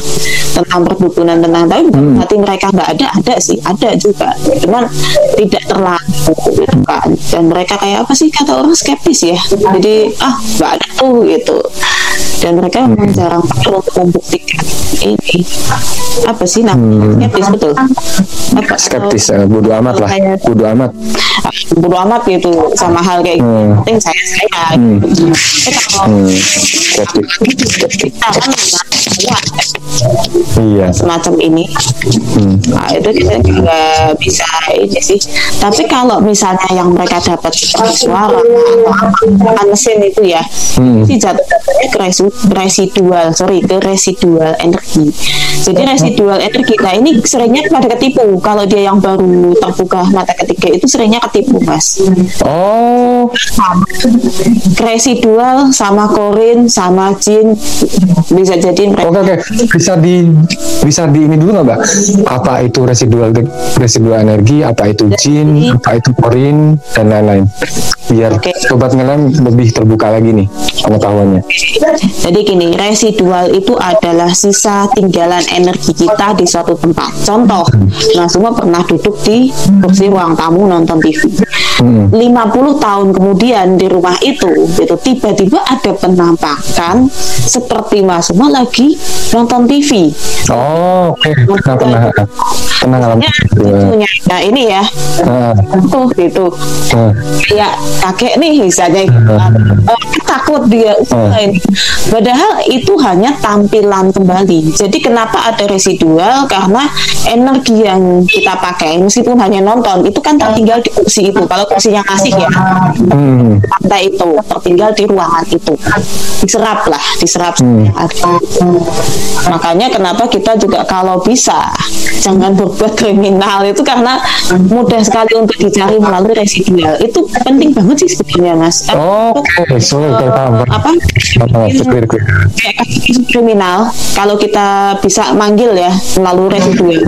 Tentang perdukunan tentang tapi bukan berarti mereka nggak ada ada sih ada juga. Cuman tidak terlalu gitu kan dan mereka kayak apa sih kata orang skeptis ya. Jadi ah nggak ada tuh gitu. Dan mereka memang jarang perlu untuk membuktikan ini. Apa sih namanya? Skeptis betul. Apa? Skeptis eh, bodo amat lah. Kayak- bodo amat. Bodo amat gitu sama hal kayak gitu. Hmm. penting saya saya Hmm. gitu. Kalau hmm, skeptis. kita kan iya. Semacam ini. Hmm. nah, itu kita nggak bisa ini sih tapi kalau misalnya yang mereka dapat suara atau mesin itu ya Hmm. sih jatuh-jatuhnya ke resi- residual sorry ke residual energi jadi residual energi nah ini seringnya pada ketipu kalau dia yang baru terbuka mata ketiga itu sering seringnya ketipu mas Oh, residual sama korin sama jin bisa jadi mereka oke oke. Bisa di bisa di ini dulu nggak mbak? Apa itu residual residual energi? Apa itu jin? Apa itu korin dan lain-lain? Biar Oke. sobat ngelam lebih terbuka lagi nih pengetahuannya. Jadi gini, residual itu adalah sisa tinggalan energi kita di suatu tempat. Contoh, nah semua pernah duduk di kursi ruang tamu nonton TV. Hmm. 50 tahun kemudian di rumah itu, itu tiba-tiba ada penampakan seperti Mas semua lagi nonton TV. Oh, oke. Pernah pernah pernah ngalamin. Nah ini ya, Ah, tuh gitu. ah. kayak kakek nih misalnya gitu kan. Oh, takut dia ini. padahal itu hanya tampilan kembali jadi kenapa ada residual karena energi yang kita pakai meskipun hanya nonton itu kan tertinggal di kursi itu kalau kursinya asik ya Hmm. pantai itu tertinggal di ruangan itu diserap lah diserap Hmm. makanya kenapa kita juga kalau bisa jangan berbuat kriminal. Itu karena mudah sekali untuk dicari melalui residual. Itu penting banget sih sebenarnya mas. Eh, Oke, eh, paham. paham. apa kayak kasus kriminal kalau kita bisa manggil ya melalui residual.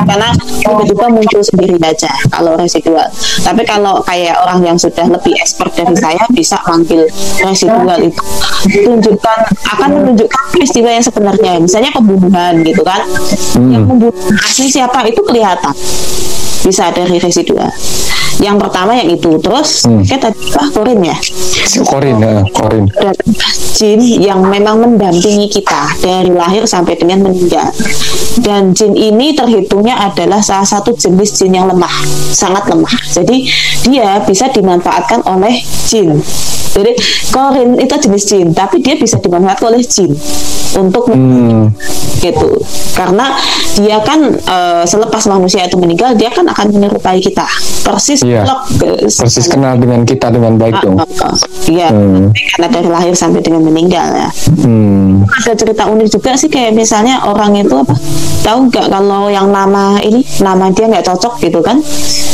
Karena tiba-tiba muncul sendiri aja kalau residual. Tapi kalau kayak orang yang sudah lebih expert dari saya bisa manggil residual itu. Tunjukkan akan menunjukkan peristiwa yang sebenarnya. Misalnya pembunuhan gitu kan. Yang membunuh asli siapa itu kelihatan bisa dari residual yang pertama yang itu terus Hmm. kayak tadi ah korin ya Korin, ya, Korin. dan jin yang memang mendampingi kita dari lahir sampai dengan meninggal. Dan jin ini terhitungnya adalah salah satu jenis jin yang lemah, sangat lemah. Jadi dia bisa dimanfaatkan oleh jin. Jadi korin itu jenis jin, tapi dia bisa dimanfaatkan oleh jin untuk Hmm. gitu. Karena dia kan eh, selepas manusia itu meninggal, dia kan akan menyerupai kita, persis Iya. plek, eh, Persis kenal dengan kita dengan baik dong. Ah, ah, ah. Iya, Hmm. karena dari lahir sampai dengan meninggal ya. Hmm. Ada cerita unik juga sih kayak misalnya orang itu apa? Tahu nggak kalau yang nama ini nama dia nggak cocok gitu kan?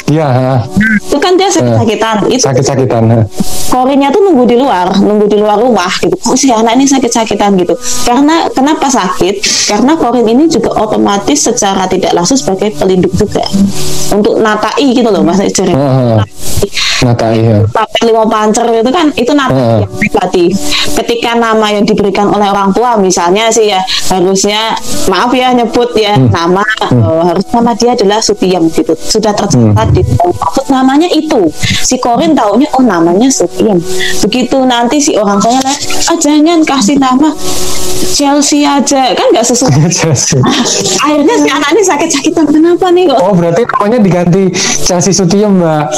Iya. Itu kan dia sakit-sakitan. Itu sakit-sakitan. ha. korinnya tuh nunggu di luar, nunggu di luar rumah gitu. Kok si anak ini sakit-sakitan gitu? Karena kenapa sakit? Karena korin ini juga otomatis secara tidak langsung sebagai pelindung juga untuk natai gitu loh mas Ijeri. Ah, ah. Nata iya. Pakai lima pancer itu kan itu nama Heeh. yang pribadi. Ketika nama yang diberikan oleh orang tua misalnya sih ya harusnya maaf ya nyebut ya nama eh, harus nama dia adalah Sutiem gitu. Sudah tercatat di maksud namanya itu. Si Korin taunya oh namanya Sutiem. Begitu nanti si orang saya lihat ah jangan kasih nama Chelsea aja kan nggak sesuai. Akhirnya si anak ini sakit-sakitan kenapa nih kok Oh berarti namanya diganti Chelsea Sutiem mbak.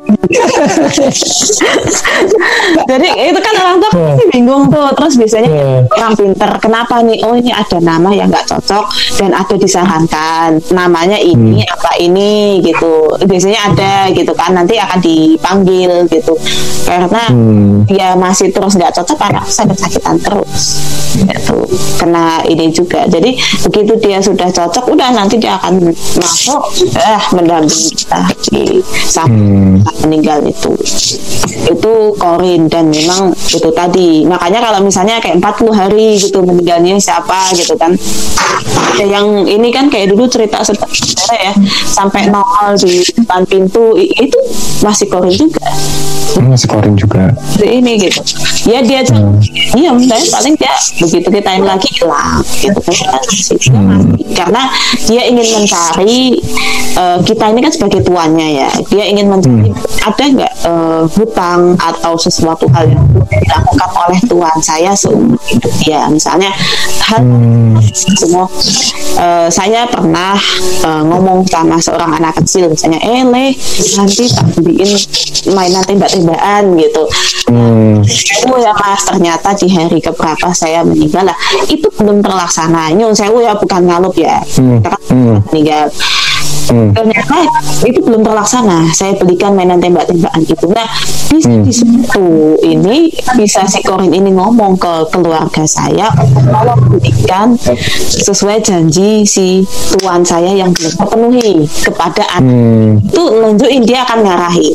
Jadi itu kan orang tua Hmm. pasti bingung tuh. Terus biasanya Hmm. orang pinter, kenapa nih? Oh ini ada nama yang nggak cocok dan ada disarankan. Namanya ini Hmm. apa ini gitu. Biasanya ada gitu kan. Nanti akan dipanggil gitu. Karena Hmm. dia masih terus nggak cocok karena sakit-sakitan terus. Gitu. Kena ini juga. Jadi begitu dia sudah cocok, udah nanti dia akan masuk, eh mendampingi kita di sampai Hmm. Meninggal itu. Itu korin dan memang itu tadi. Makanya kalau misalnya kayak 40 hari gitu meninggalnya siapa gitu kan. Ada yang ini kan kayak dulu cerita saudara ya sampai nongol di depan pintu itu masih korin juga. Masih Korin juga. Ini gitu. Ya dia cuma diam tapi paling dia begitu ditain lagi hilang gitu kan. Masih. karena dia ingin mencari eh, kita ini kan sebagai tuannya ya. Dia ingin mencari ada nggak eh, hutang atau sesuatu hal yang dilakukan oleh tuan saya seumur hidup? Dia misalnya hal semua eh, saya pernah eh, ngomong sama seorang anak kecil misalnya eh le nanti tak beliin mainan tembak-tembakan gitu. Hmm. sewu ya mas ternyata di hari keberapa saya meninggal lah. Itu belum terlaksana. Nyun sewu ya bukan ngalup ya. Hmm, hmm. meninggal hmm. ternyata itu belum terlaksana saya belikan mainan tembak-tembakan itu nah bisa hmm. di situ ini bisa si Korin ini ngomong ke keluarga saya kalau belikan sesuai janji si tuan saya yang belum terpenuhi kepada anak hmm. itu nunjukin dia akan ngarahin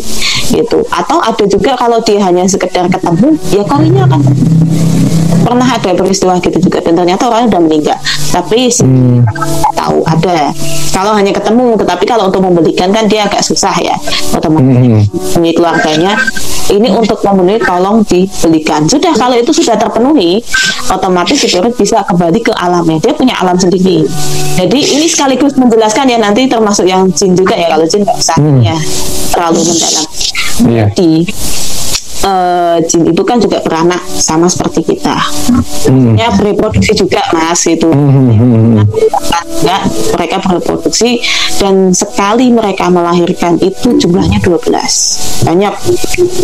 gitu atau ada juga kalau dia hanya sekedar ketemu ya kalinya akan pernah ada peristiwa gitu juga dan ternyata orang udah meninggal tapi si hmm. tahu ada kalau hanya ketemu tetapi kalau untuk membelikan kan dia agak susah ya untuk memenuhi hmm. keluarganya ini untuk memenuhi tolong dibelikan sudah kalau itu sudah terpenuhi otomatis si bisa kembali ke alamnya dia punya alam sendiri jadi ini sekaligus menjelaskan ya nanti termasuk yang jin juga ya kalau jin nggak usah hmm. ya terlalu mendalam yeah. di uh, jin itu kan juga beranak sama seperti kita. Hmm. Ya bereproduksi juga mas itu. Hmm. Enggak, mereka bereproduksi dan sekali mereka melahirkan itu jumlahnya 12 banyak.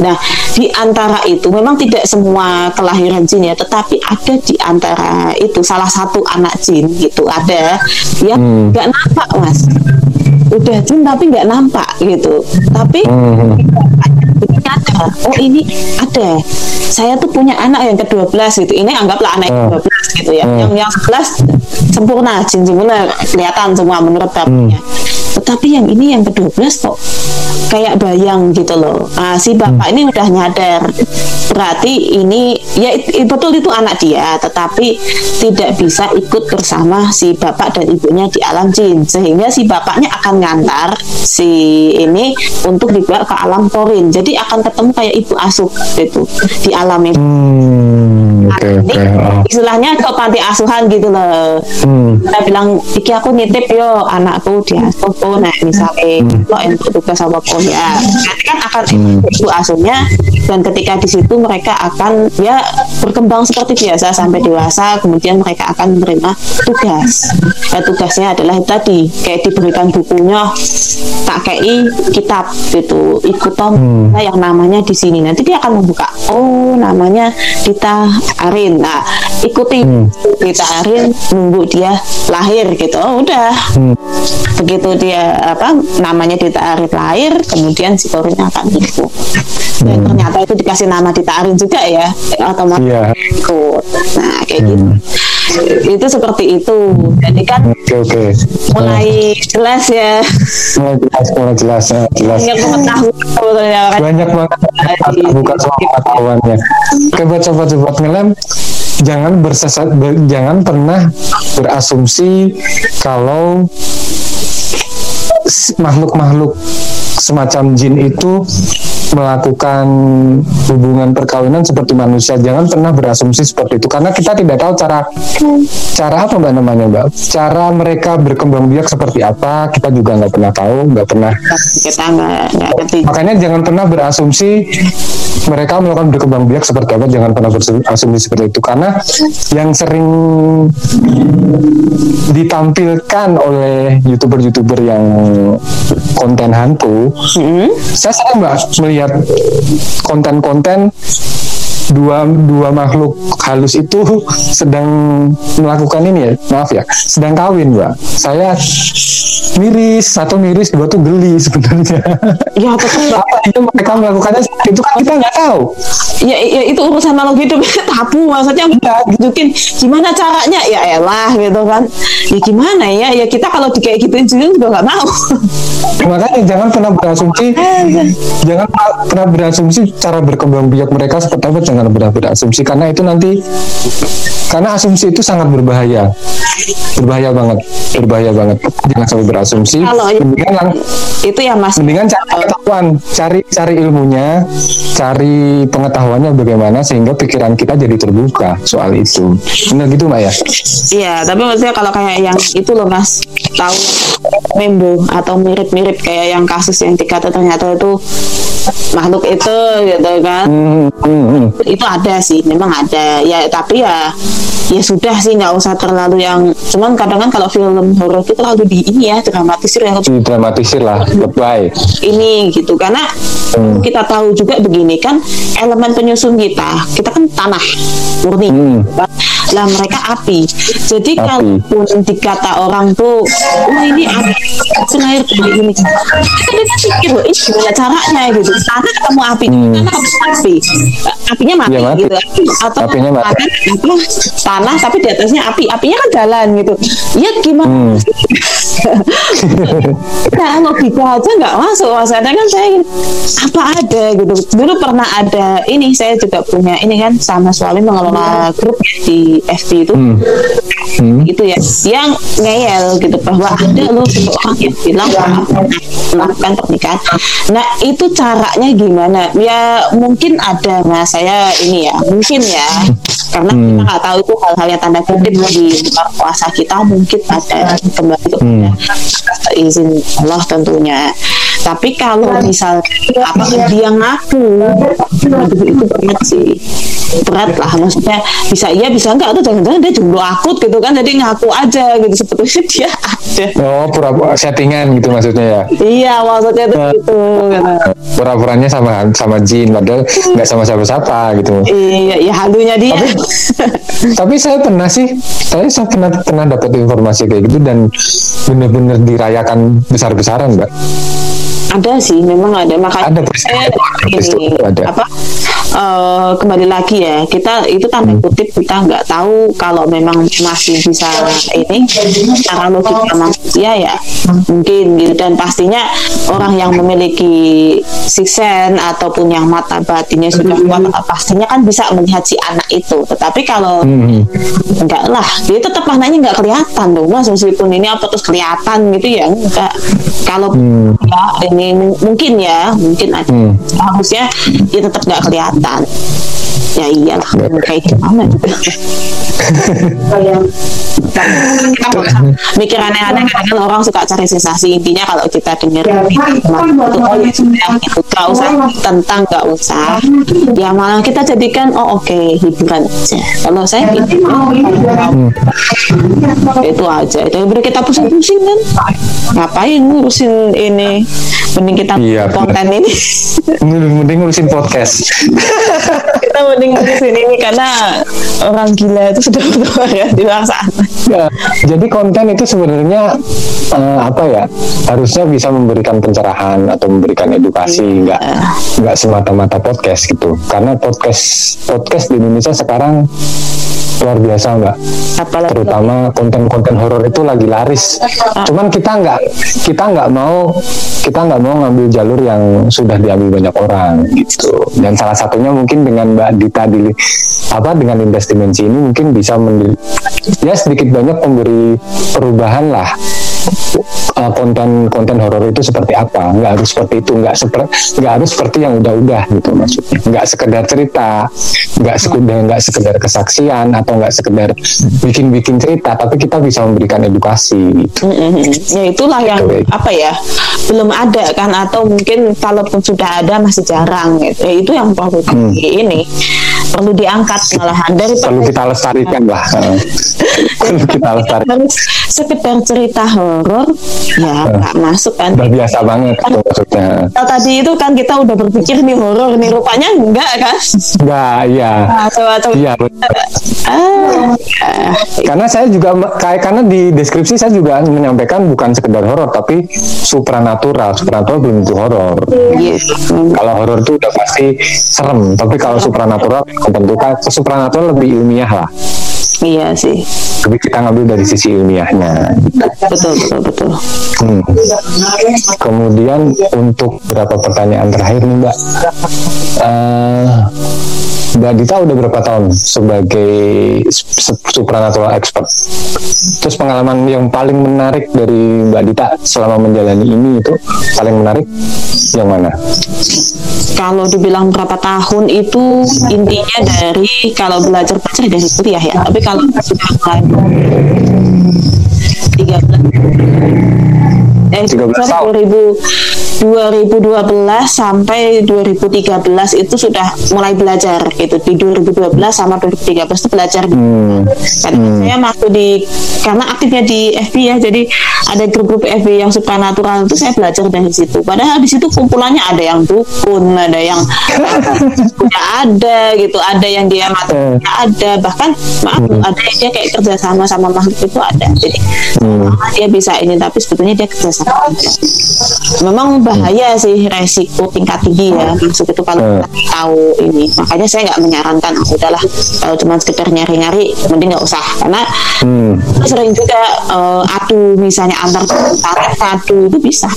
Nah di antara itu memang tidak semua kelahiran jin ya, tetapi ada di antara itu salah satu anak jin gitu ada yang nggak hmm. nampak mas udah jin tapi nggak nampak gitu tapi hmm oh ini ada. Saya tuh punya anak yang ke-12 gitu. Ini anggaplah anak yang ke-12 gitu ya. Hmm. yang yang 11 sempurna jin sempurna kelihatan semua menurut bapaknya hmm tetapi yang ini yang ke-12 kok kayak bayang gitu loh nah, si bapak hmm. ini udah nyadar berarti ini ya betul itu anak dia tetapi tidak bisa ikut bersama si bapak dan ibunya di alam jin sehingga si bapaknya akan ngantar si ini untuk dibawa ke alam korin jadi akan ketemu kayak ibu asuh gitu di alam itu hmm, okay, nah, okay. Oh. istilahnya ke panti asuhan gitu loh hmm. kita bilang iki aku nitip yo anakku di asuh nah misalnya hmm. lo untuk tugas sama ya nanti kan akan hmm. itu asuhnya dan ketika di situ mereka akan ya berkembang seperti biasa sampai dewasa kemudian mereka akan menerima tugas ya tugasnya adalah tadi kayak diberikan bukunya tak kayak kitab gitu ikut hmm. yang namanya di sini nanti dia akan membuka oh namanya Dita Arin nah ikuti hmm. Dita Arin nunggu dia lahir gitu oh udah hmm. Begitu dia apa namanya ditarik lahir kemudian si turunnya akan ikut dan hmm. ternyata itu dikasih nama ditarik juga ya otomatis yeah. ikut. Nah kayak hmm. gitu itu seperti itu. Jadi kan okay, okay. mulai jelas ya. Mulai jelas mulai jelas jelas. Banyak pengetahuan kan? Banyak banget bukan soal pengetahuannya coba coba coba ngelem jangan bersesat jangan pernah berasumsi kalau makhluk-makhluk semacam jin itu melakukan hubungan perkawinan seperti manusia. Jangan pernah berasumsi seperti itu karena kita tidak tahu cara cara apa mbak namanya mbak. Cara mereka berkembang biak seperti apa kita juga nggak pernah tahu, nggak pernah. Kita nggak Makanya jangan pernah berasumsi mereka melakukan berkembang biak seperti apa. Jangan pernah berasumsi seperti itu karena yang sering ditampilkan oleh youtuber-youtuber yang konten hantu, hmm. saya sering mbak melihat konten-konten dua dua makhluk halus itu sedang melakukan ini ya maaf ya sedang kawin mbak. Saya miris satu miris dua tuh geli sebenarnya. Ya betul. Apa itu mereka melakukannya? Itu kan kita nggak tahu. Ya, ya itu urusan makhluk hidup tabu. Maksudnya ya. tunjukin gimana caranya. Ya elah gitu kan. Ya gimana ya? Ya kita kalau di kayak gitu juga nggak mau. Makanya jangan pernah berasumsi jangan pernah berasumsi cara berkembang biak mereka seperti apa jangan berasumsi karena itu nanti karena asumsi itu sangat berbahaya. Berbahaya banget berbahaya banget. Jangan sampai berasumsi. Kalau mendingan itu ya mas mendingan cari pengetahuan cari cari ilmunya cari pengetahuannya bagaimana sehingga pikiran kita jadi terbuka soal itu. Benar gitu mbak ya? Iya tapi maksudnya kalau kayak yang itu loh mas. Tahu membo atau mirip-mirip kayak yang kasus yang dikata ternyata itu makhluk itu gitu kan? Hmm, hmm, hmm. Itu ada sih memang ada ya tapi ya ya sudah sih nggak usah terlalu yang cuman kadang kan kalau film horor itu terlalu di ini ya dramatisir ya dramatisir lah lebay ini gitu karena hmm. kita tahu juga begini kan elemen penyusun kita kita kan tanah murni hmm. Lah mereka api. Jadi Api. kalaupun dikata orang tuh wah ini api sengair dari ini. Kita kan pikir loh ini gimana caranya gitu. Tanah ketemu api tanah ketemu api apinya mati, Iya, mati. gitu. Atau Apinya mati. tanah, apa, tanah tapi di atasnya api. Apinya kan jalan gitu. Ya gimana? Hmm. Nah, logika aja nggak masuk maksudnya kan saya apa ada? Gitu. Dulu pernah ada ini saya juga punya ini kan sama suami mengelola grup ya di FB itu. Hmm. Hmm. gitu ya. Yang ngeyel gitu bahwa ada loh seseorang yang bilang bahwa melakukan pernikahan. Nah itu caranya gimana? Ya mungkin ada mas. Saya ini ya mungkin ya. Karena kita nggak tahu itu hal-hal yang tanda kutip di luar kuasa kita mungkin ada kembali itu Hmm. izin Allah tentunya tapi kalau misal apa dia ngaku aduh, itu berat sih. Berat lah maksudnya bisa iya bisa enggak. Atau jangan-jangan dia jomblo akut gitu kan jadi ngaku aja gitu. Sebetulnya dia ada. Oh, pura-pura settingan gitu maksudnya ya. iya maksudnya itu gitu gitu. Pura-puranya sama sama jin padahal nggak sama siapa-siapa gitu. iya ya halunya dia. Tapi saya pernah sih, saya, saya pernah pernah dapat informasi kayak gitu dan benar-benar dirayakan besar-besaran, Mbak. Ada sih memang ada. Makanya Ada itu ada. apa eh, kembali lagi ya kita itu tanda Hmm. kutip kita nggak tahu kalau memang masih bisa ini secara logika manusia ya mungkin gitu dan pastinya orang yang memiliki siksen ataupun yang mata batinnya sudah kuat pastinya kan bisa melihat si anak itu tetapi kalau Hmm. enggak lah dia tetap anaknya nggak kelihatan dong mas meskipun ini apa terus kelihatan gitu ya enggak kalau Hmm. ya ini mung- mungkin ya mungkin ada Hmm. harusnya dia tetap nggak kelihatan bạn. Ya iyalah kayak gimana juga. Nggak usah mikir aneh-aneh kadang orang suka cari sensasi. Intinya kalau kita dengar itu oh ya sudah gitu nggak usah tentang nggak usah. Ya malah kita jadikan oh oke hiburan aja. Kalau saya gitu itu aja. Daripada kita pusing-pusing kan. Ngapain ngurusin ini? Mending kita Iya, konten ini. Mending ngurusin podcast. kita mending ngurusin ini karena orang gila itu sudah ya di luar sana. Ya, jadi konten itu sebenarnya eh, apa ya harusnya bisa memberikan pencerahan atau memberikan edukasi nggak nggak semata-mata podcast gitu. Karena podcast podcast di Indonesia sekarang luar biasa mbak. Apalagi terutama konten-konten horor itu lagi laris. Cuman kita nggak kita nggak mau kita nggak mau ngambil jalur yang sudah diambil banyak orang gitu. Dan salah satunya mungkin dengan mbak Dita di apa dengan Indah Dimensi ini mungkin bisa ya sedikit banyak memberi perubahan lah uh, konten-konten horor itu seperti apa? Nggak harus seperti itu nggak seperti nggak harus seperti yang udah-udah gitu maksudnya. Nggak sekedar cerita nggak sekedar nggak sekedar kesaksian atau nggak sekedar bikin-bikin cerita tapi kita bisa memberikan edukasi gitu. Ya itulah yang Oke. apa ya belum ada kan atau mungkin kalaupun sudah ada masih jarang gitu. Ya itu yang perlu di ini perlu diangkat malahan dari perlu kita lestarikan lah. Perlu kita lestarikan. Sekedar cerita horor ya nggak masuk kan. Udah biasa banget gitu maksudnya. Kalau tadi itu kan kita udah berpikir nih horor nih rupanya enggak kan? Nggak ya nah, coba coba. Iya ah ya. karena saya juga kayak karena di deskripsi saya juga menyampaikan bukan sekedar horor tapi supranatural. Supranatural belum tentu horor. Iya. kalau horor itu udah pasti serem. Tapi kalau supranatural tentu kan supranatural lebih ilmiah lah iya sih. Tapi kita ngambil dari sisi ilmiahnya. Betul betul betul. Hmm. kemudian untuk beberapa pertanyaan terakhir nih mbak? Eh, Mbak Dita udah berapa tahun sebagai s- supernatural expert? Terus pengalaman yang paling menarik dari Mbak Dita selama menjalani ini itu paling menarik yang mana? kalau dibilang berapa tahun itu intinya dari kalau belajar belajar dari kuliah ya tapi kalau sudah mulai tiga bulan eh 13 tahun. 2000 2012 sampai 2013 itu sudah mulai belajar gitu. Di 2012 sama 2013 itu belajar Hmm. karena saya masuk di karena aktifnya di FB ya jadi ada grup-grup FB yang supranatural itu saya belajar dari situ. Padahal di situ kumpulannya ada yang dukun ada yang ya ada gitu. Ada yang dia mati ada. Bahkan maaf ada yang dia kayak kerja sama makhluk itu ada. Jadi ah, dia bisa ini tapi sebetulnya dia kerja sama juga. Memang bahaya sih resiko tingkat tinggi ya masuk itu kalau Hmm. kita tahu ini makanya saya nggak menyarankan ah, udahlah kalau cuma sekedar nyari-nyari mending nggak usah karena Hmm. sering juga eh, adu misalnya antar tarik adu itu bisa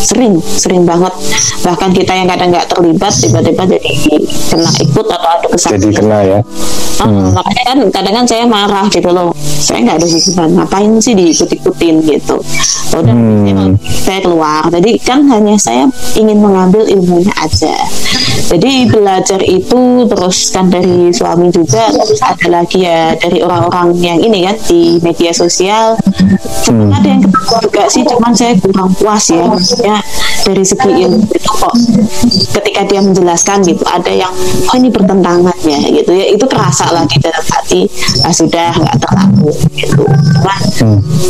sering sering banget bahkan kita yang kadang nggak terlibat tiba-tiba jadi kena ikut atau adu kesaktian Jadi kena ya. Ah, makanya kan kadang kan saya marah gitu loh saya nggak ada hubungan ngapain sih diikut-ikutin gitu udah Hmm. Saya keluar. Jadi kan hanya saya ingin mengambil ilmunya aja. Jadi belajar itu terus kan dari suami juga terus ada lagi ya dari orang-orang yang ini kan di media sosial. Sebenarnya ada yang ketemu juga sih cuman saya kurang puas ya maksudnya dari segi ilmu itu kok ketika dia menjelaskan gitu ada yang oh ini bertentangan ya gitu ya. Itu kerasa lah di dalam hati. Ah, sudah nggak terlalu gitu. Cuman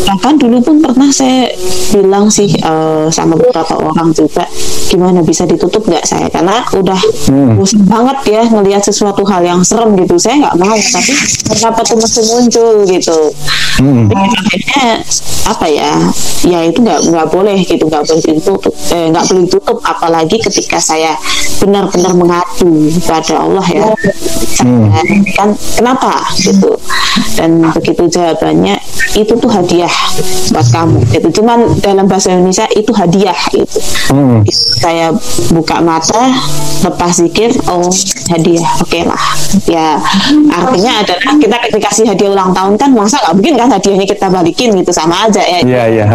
bahkan dulu pun pernah saya bilang sih eh, sama beberapa orang juga gimana bisa ditutup nggak saya? Karena udah bosan banget ya ngelihat sesuatu hal yang serem gitu. Saya nggak mau tapi kenapa tuh masih muncul gitu. Hmm. Jadi akhirnya apa ya ya itu nggak nggak boleh gitu nggak boleh ditutup eh, nggak boleh ditutup. Apalagi ketika saya benar-benar mengadu kepada Allah ya. Saya kan kenapa? gitu. Dan begitu jawabannya itu tuh hadiah buat kamu. Gitu. Cuman dalam bahasa Indonesia itu hadiah gitu. Hmm. saya buka mata lepas zikir oh hadiah oke lah ya artinya adalah kita dikasih hadiah ulang tahun kan masa nggak mungkin kan hadiahnya kita balikin gitu. Sama aja ya. Iya, iya.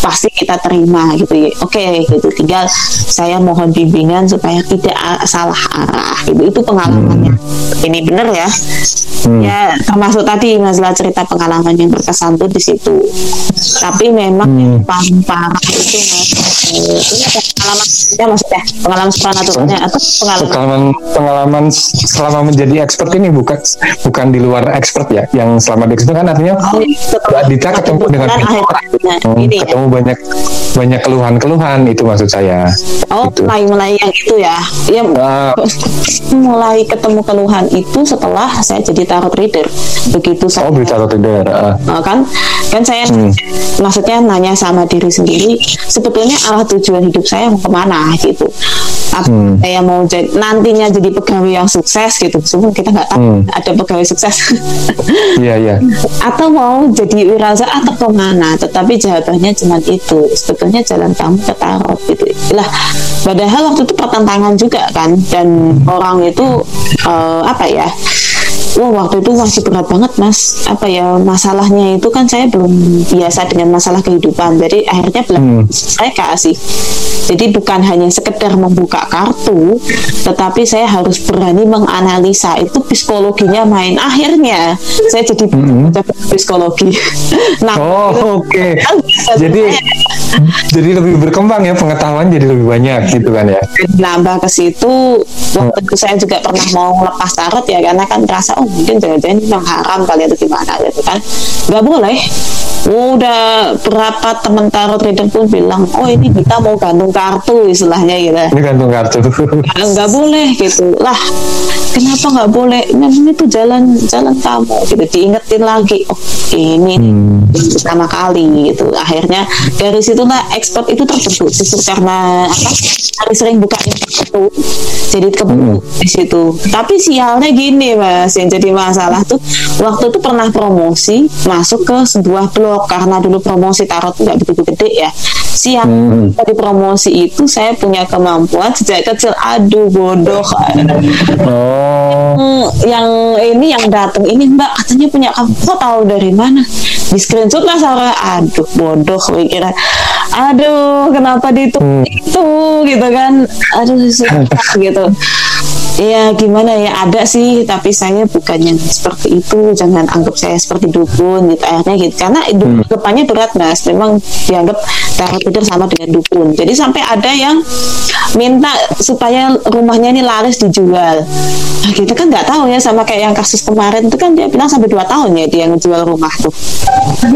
pasti kita terima gitu. Ya oke gitu. Tinggal saya mohon bimbingan supaya tidak salah arah gitu. Itu pengalamannya. Ini bener ya. Ya termasuk tadi masalah cerita pengalaman yang berkesan tuh di situ. Tapi memang yang paling parah itu mas eh, ini pengalaman ya maksudnya pengalaman supernatural atau pengalaman Pengalaman pengalaman selama menjadi expert ini bukan bukan di luar expert ya. Yang selama di expert kan artinya Mbak Dita ketemu dengan banyak orang. Hmm, ini ya. ketemu banyak banyak keluhan-keluhan itu maksud saya. Oh, Gitu. mulai mulai yang itu ya. Ya Ah. mulai ketemu keluhan itu setelah saya jadi tarot reader. Begitu saya Oh atau tidak? Ah. Uh, kan kan saya maksudnya nanya sama diri sendiri sebetulnya arah tujuan hidup saya mau ke mana gitu. Apa saya mau jadi nantinya jadi pegawai yang sukses gitu. Sebelum kita nggak tahu Hmm. ada pegawai sukses. Iya iya. atau mau jadi wiraza atau ke mana tetapi jawabannya cuma itu. Sebetulnya jalan kamu ke tarot gitu. Lah padahal waktu itu pertentangan juga kan dan orang itu eh, apa ya Wah waktu itu masih berat banget mas. Apa ya masalahnya itu kan saya belum biasa dengan masalah kehidupan. Jadi akhirnya belajar saya kasih jadi bukan hanya sekedar membuka kartu tetapi saya harus berani menganalisa itu psikologinya main. Akhirnya saya jadi belajar psikologi. Nah Oh oke. bisa Jadi jadi lebih berkembang ya pengetahuan jadi lebih banyak gitu kan ya. nambah ke situ waktu itu saya juga pernah mau lepas tarot ya karena kan merasa oh mungkin jangan-jangan ini yang haram kali atau gimana gitu kan? Nggak boleh. Udah berapa teman tarot reader pun bilang oh ini kita mau gantung kartu istilahnya gitu. Ini gantung kartu. Nggak- nggak boleh gitu. Lah kenapa nggak boleh? Memang itu jalan jalan kamu gitu. Diingetin lagi oh ini Hmm. pertama kali gitu. Akhirnya dari situlah expert itu terbentuk justru karena apa hari sering buka itu jadi kebentuk di situ. Tapi sialnya gini mas yang jadi masalah tuh waktu itu pernah promosi masuk ke sebuah blog karena dulu promosi tarot nggak begitu gede ya. Siang dari promosi itu saya punya kemampuan sejak kecil. Aduh bodoh. Oh. Hmm, yang ini yang datang ini mbak katanya punya kamu. Kok tahu dari mana? Di screenshot lah saya aduh bodoh kira aduh kenapa di itu itu gitu kan? Aduh susah gitu ya gimana ya? Ada sih tapi saya bukannya seperti itu. Jangan anggap saya seperti dukun gitu. Akhirnya gitu. Karena Hmm. depannya berat mas. Memang dianggap tarot reader sama dengan dukun. Jadi sampai ada yang minta supaya rumahnya ini laris dijual. Nah, kita kan nggak tahu ya sama kayak yang kasus kemarin itu kan dia bilang sampai dua tahun ya dia ngejual rumah tuh.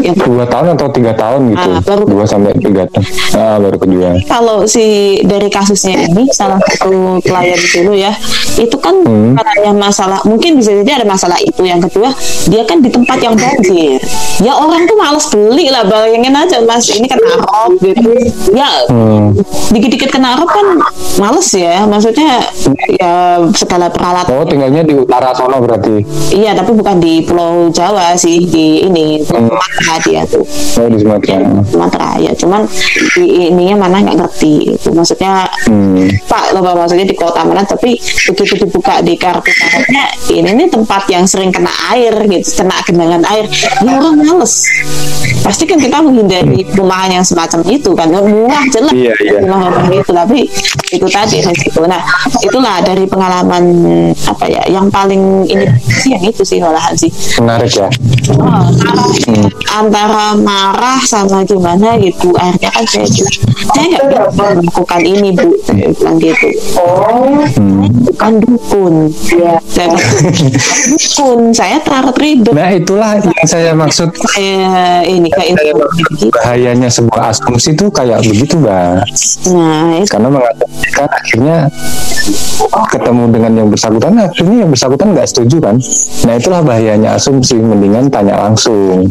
Yang dua tahun atau tiga tahun gitu. Ah, baru- dua sampai tiga tahun. Ah, baru kejual. Kalau si dari kasusnya ini salah satu klien dulu ya itu kan Hmm. katanya masalah. Mungkin bisa jadi ada masalah itu. Yang kedua dia kan di tempat yang banjir. Ya orang tuh males beli lah. Bayangin aja mas. Ini kan arop gitu. Ya Hmm. dikit-dikit kena arop kan males ya. Maksudnya ya segala peralatan. Oh tinggalnya di utara sono berarti? Iya tapi bukan di Pulau Jawa sih. Di ini Pulau Hmm. Sumatera dia tuh. Oh di Sumatera. Sumatera. Ya cuman di ininya mana nggak ngerti. Itu maksudnya hmm. Pak loh Pak, maksudnya di kota mana tapi begitu dibuka di kartu tarotnya ini nih tempat yang sering kena air gitu kena genangan air. Ya orang males. Pasti kan kita menghindari perumahan yang semacam itu kan murah jelas Iya, iya. rumah itu tapi itu tadi resiko nah itulah dari pengalaman apa ya yang paling ini sih yang itu sih malahan sih. Menarik ya. Oh, antara marah sama gimana gitu akhirnya kan saya bilang saya nggak bisa melakukan ini bu. Saya bilang gitu. Hmm. bukan dukun. Ya. Saya dukun. Saya tarot reader nah itulah yang saya maksud. Saya ini. ke gitu. Bahayanya sebuah asumsi itu kayak begitu mbak. Nah itu. Karena mengasumsikan akhirnya ketemu dengan yang bersangkutan akhirnya yang bersangkutan nggak setuju kan? Nah itulah bahayanya asumsi. Mendingan tanya langsung.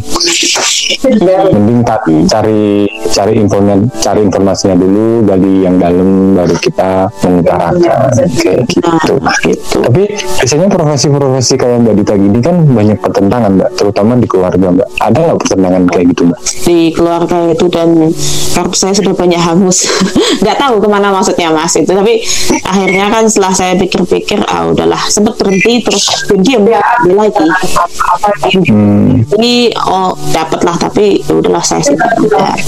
Mending ta- cari cari infonya cari informasinya dulu dari yang dalam baru kita mengutarakan. Kayak gitu nah, gitu. Tapi biasanya profesi-profesi kayak mbak Dita gini kan banyak pertentangan mbak. Terutama di keluarga mbak. Ada nggak pertentangan kayak gitu mbak? Di keluarga itu dan kartu saya sudah banyak hangus nggak tahu ke mana maksudnya mas itu. Tapi akhirnya kan setelah saya pikir-pikir ah udahlah sempat berhenti terus diam dia lagi. Hmm. ini oh dapat lah tapi ya udahlah saya sih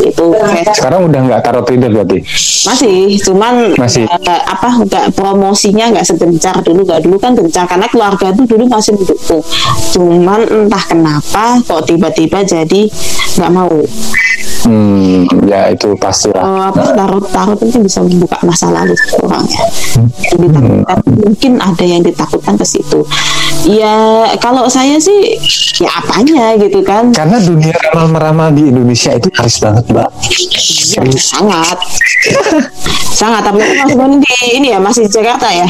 itu saya sekarang udah nggak tarot reader berarti? Masih cuman Masih. eh, apa nggak promosinya nggak segencar dulu nggak dulu kan gencar. Karena keluarga itu dulu masih mendukung cuman entah kenapa kok tiba-tiba jadi nggak mau. Hmm, ya itu pastilah. Oh, apa tarot tarot itu bisa membuka masa lalu orang ya Yang ditakutkan mungkin ada yang ditakutkan ke situ. Ya kalau saya sih ya apanya gitu kan. Karena dunia ramal meramal di Indonesia itu harus banget, Mbak. sangat. Sangat tapi mas Boni di ini ya masih di Jakarta ya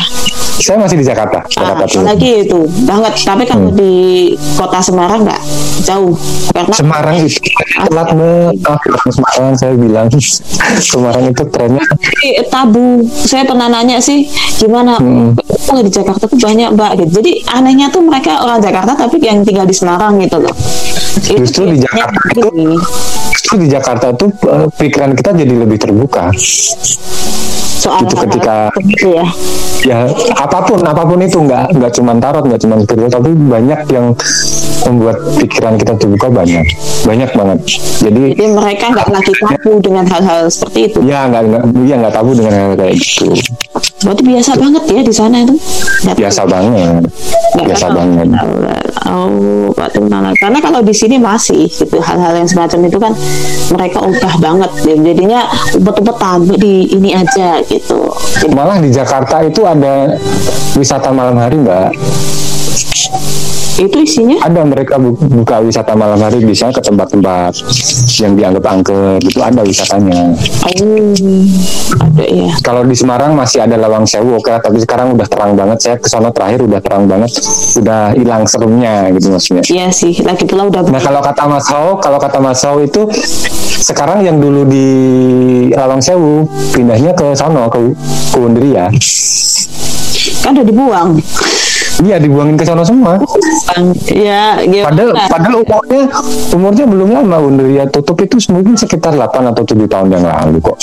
Saya masih di Jakarta, Ah, Jakarta Timur. apalagi itu banget tapi kalau Hmm. di kota Semarang nggak jauh karena Semarang itu telat. Ah, Semarang saya bilang Semarang itu trennya Tapi tabu saya pernah nanya sih gimana Hmm. kalau di Jakarta tuh banyak mbak gitu jadi anehnya tuh mereka orang Jakarta tapi yang tinggal di Semarang gitu loh Itu Justru di biasanya Jakarta begini. justru di Jakarta itu eh, pikiran kita jadi lebih terbuka. Soal Itu ketika- itu ya Ya apa pun apa pun itu nggak nggak cuma tarot nggak cuma spiritual tapi banyak yang membuat pikiran kita terbuka banyak banyak banget. Jadi jadi mereka nggak lagi tabu dengan hal-hal seperti itu ya nggak nggak ya nggak tabu dengan hal kayak gitu. berarti biasa banget ya di sana itu Nggak Biasa tahu. banget, Nggak biasa tahu. banget. Oh, Pak Tunana. Karena kalau di sini masih gitu hal-hal yang semacam itu kan mereka ubah banget. Jadinya ubet-ubetan di ini aja gitu. Malah di Jakarta itu ada wisata malam hari mbak. Itu isinya Ada mereka bu- buka wisata malam hari bisa ke tempat-tempat yang dianggap angker gitu ada wisatanya. oh ada ya. Kalau di Semarang masih ada Lawang Sewu, oke, tapi sekarang udah terang banget. Saya ke sana terakhir udah terang banget, udah hilang serumnya gitu maksudnya. Iya sih, lagi pula udah Nah kalau kata Mas Hao, kalau kata Mas Hao itu sekarang yang dulu di Lawang Sewu pindahnya ke sono ke ke Wonderia. kan udah dibuang. Iya dibuangin ke sono semua. ya, gimana? Padahal padahal umurnya umurnya belum lama Wonderia tutup itu mungkin sekitar 8 atau 7 tahun yang lalu kok.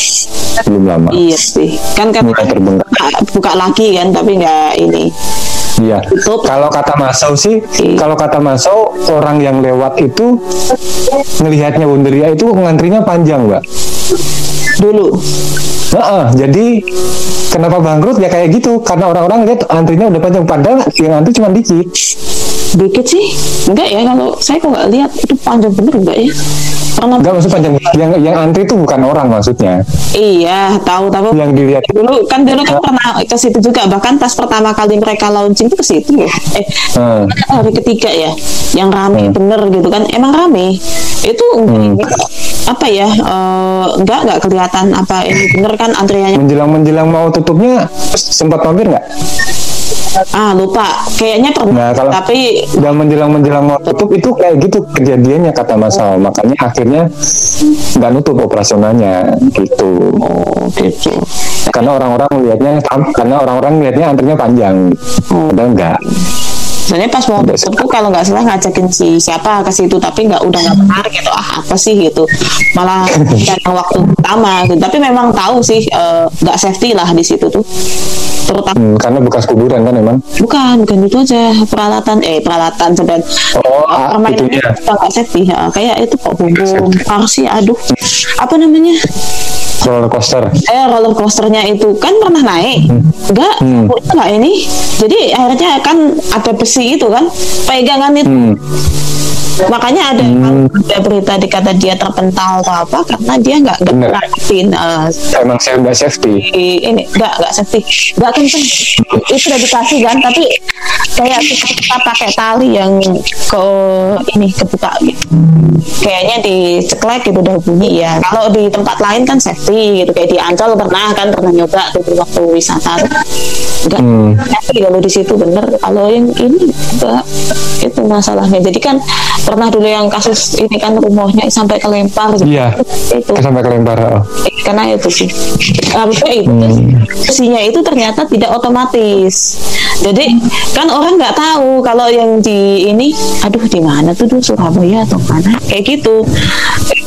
Belum lama. Iya sih, kan kan Mulai buka, buka lagi kan, tapi nggak ini. Iya. Kalau kata Masau sih, Iya. kalau kata Masau orang yang lewat itu ngelihatnya Wonderia itu ngantrinya panjang, Mbak. Dulu, Nah, jadi kenapa bangkrut? Ya kayak gitu karena orang-orang lihat antrinya udah panjang. Padahal yang antri cuma dikit dikit sih. Enggak ya kalau saya kok nggak lihat itu panjang bener enggak ya? Pernah enggak maksud panjang. Yang yang antri itu bukan orang maksudnya. Iya tahu tapi yang dilihat dulu kan dulu kan pernah ke situ juga. Bahkan pas pertama kali mereka launching itu ke situ ya. Eh hmm. hari ketiga ya yang rame hmm. bener gitu kan. Emang rame? Itu hmm. apa ya uh, enggak enggak kelihatan apa ini bener kan antriannya. Menjelang menjelang mau tutupnya sempat mampir nggak ah lupa. Kayaknya pernah nah, kalau tapi udah menjelang menjelang mau tutup itu kayak gitu kejadiannya kata Mas Al. Makanya akhirnya nggak nutup operasionalnya gitu. Oh gitu karena orang-orang lihatnya karena orang-orang lihatnya antrinya panjang. Oh. udah enggak Sebenarnya pas mau tutup kalau nggak salah ngajakin si siapa ke situ tapi nggak udah nggak menarik gitu. Ah apa sih gitu? Malah yang waktu pertama gitu. tapi memang tahu sih eh, nggak uh, safety lah di situ tuh. Terutama hmm, karena bekas kuburan kan emang? Bukan bukan itu aja. Peralatan eh peralatan sedang oh ah, permainan itu nggak safety. Ya. kayak itu kok bumbu sih aduh. Apa namanya roller coaster. Eh roller coasternya itu kan pernah naik. Hmm. enggak hmm. enggak ini. Jadi akhirnya kan ada besi itu kan pegangan itu. Hmm makanya ada hmm. ada berita dikata dia terpental atau apa karena dia nggak nggak perhatiin uh, emang saya nggak safety. ini nggak nggak safety. Nggak kenceng. Itu udah dikasih kan tapi kayak kita, kita pakai tali yang ke ini kebuka gitu. Kayaknya diceklek gitu udah bunyi ya. Kalau di tempat lain kan safety gitu kayak di Ancol pernah kan pernah nyoba tuh waktu wisata. Enggak hmm. safety kalau di situ bener. Kalau yang ini enggak itu masalahnya. Jadi kan pernah dulu yang kasus ini kan rumahnya sampai kelempar gitu. Iya. Itu. Sampai kelempar. Oh. Karena itu sih. Harusnya itu hmm. itu ternyata tidak otomatis. Jadi kan orang nggak tahu kalau yang di ini, aduh di mana tuh tuh Surabaya atau mana kayak gitu.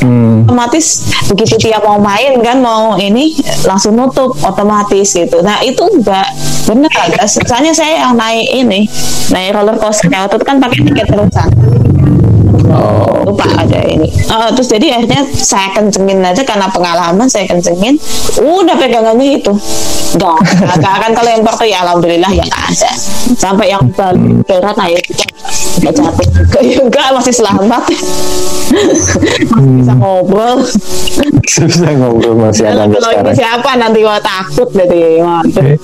Hmm. Otomatis begitu dia mau main kan mau ini langsung nutup otomatis gitu. Nah itu enggak benar. Soalnya saya yang naik ini naik roller coaster waktu itu kan pakai tiket terusan oh, lupa okay. ada ini. Uh, terus jadi akhirnya saya kencengin aja karena pengalaman saya kencengin. Udah pegangannya itu. Dong agak akan kalau yang tuh ya alhamdulillah ya ada. Sampai yang berat aja nggak jatuh juga. Ya enggak masih selamat. Hmm. bisa ngobrol. Bisa ngobrol masih ada kalau ini siapa nanti mau takut jadi okay.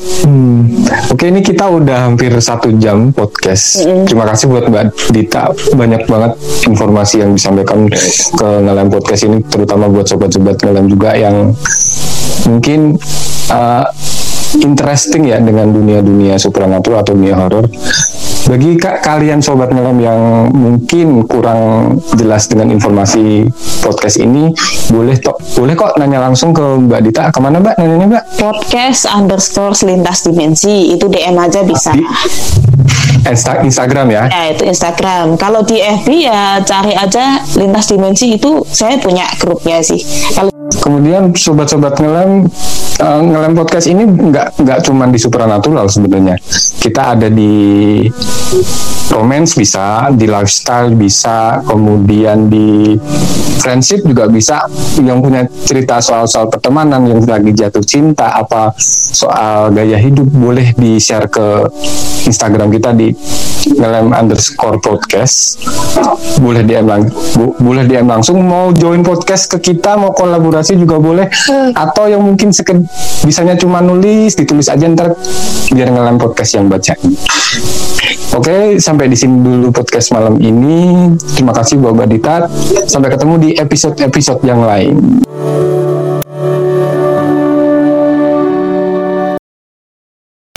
Hmm. Oke ini kita udah hampir satu jam podcast. Mm. Terima kasih buat Mbak Dita banyak banget informasi yang disampaikan ke ngelem podcast ini, terutama buat sobat-sobat ngelem juga yang mungkin uh, interesting ya dengan dunia-dunia supernatural atau dunia horor bagi kak, kalian sobat ngelam yang mungkin kurang jelas dengan informasi podcast ini, boleh tok boleh kok nanya langsung ke Mbak Dita. Ke mana Mbak nanya Mbak? Podcast underscore lintas dimensi itu DM aja bisa. Di Insta Instagram ya? Ya itu Instagram. Kalau di FB ya cari aja lintas dimensi itu saya punya grupnya sih. Kalau Kemudian sobat-sobat ngelem uh, ngelem podcast ini nggak nggak cuma di supernatural sebenarnya. Kita ada di romance bisa, di lifestyle bisa, kemudian di friendship juga bisa. Yang punya cerita soal-soal pertemanan, yang lagi jatuh cinta, apa soal gaya hidup boleh di share ke Instagram kita di ngelem underscore podcast. Boleh DM lang boleh DM langsung. Mau join podcast ke kita, mau kolaborasi kolaborasi juga boleh hmm. atau yang mungkin seked bisanya cuma nulis ditulis aja ntar biar ngelem podcast yang baca Oke, sampai di sini dulu podcast malam ini. Terima kasih buat Mbak Dita. Sampai ketemu di episode-episode yang lain.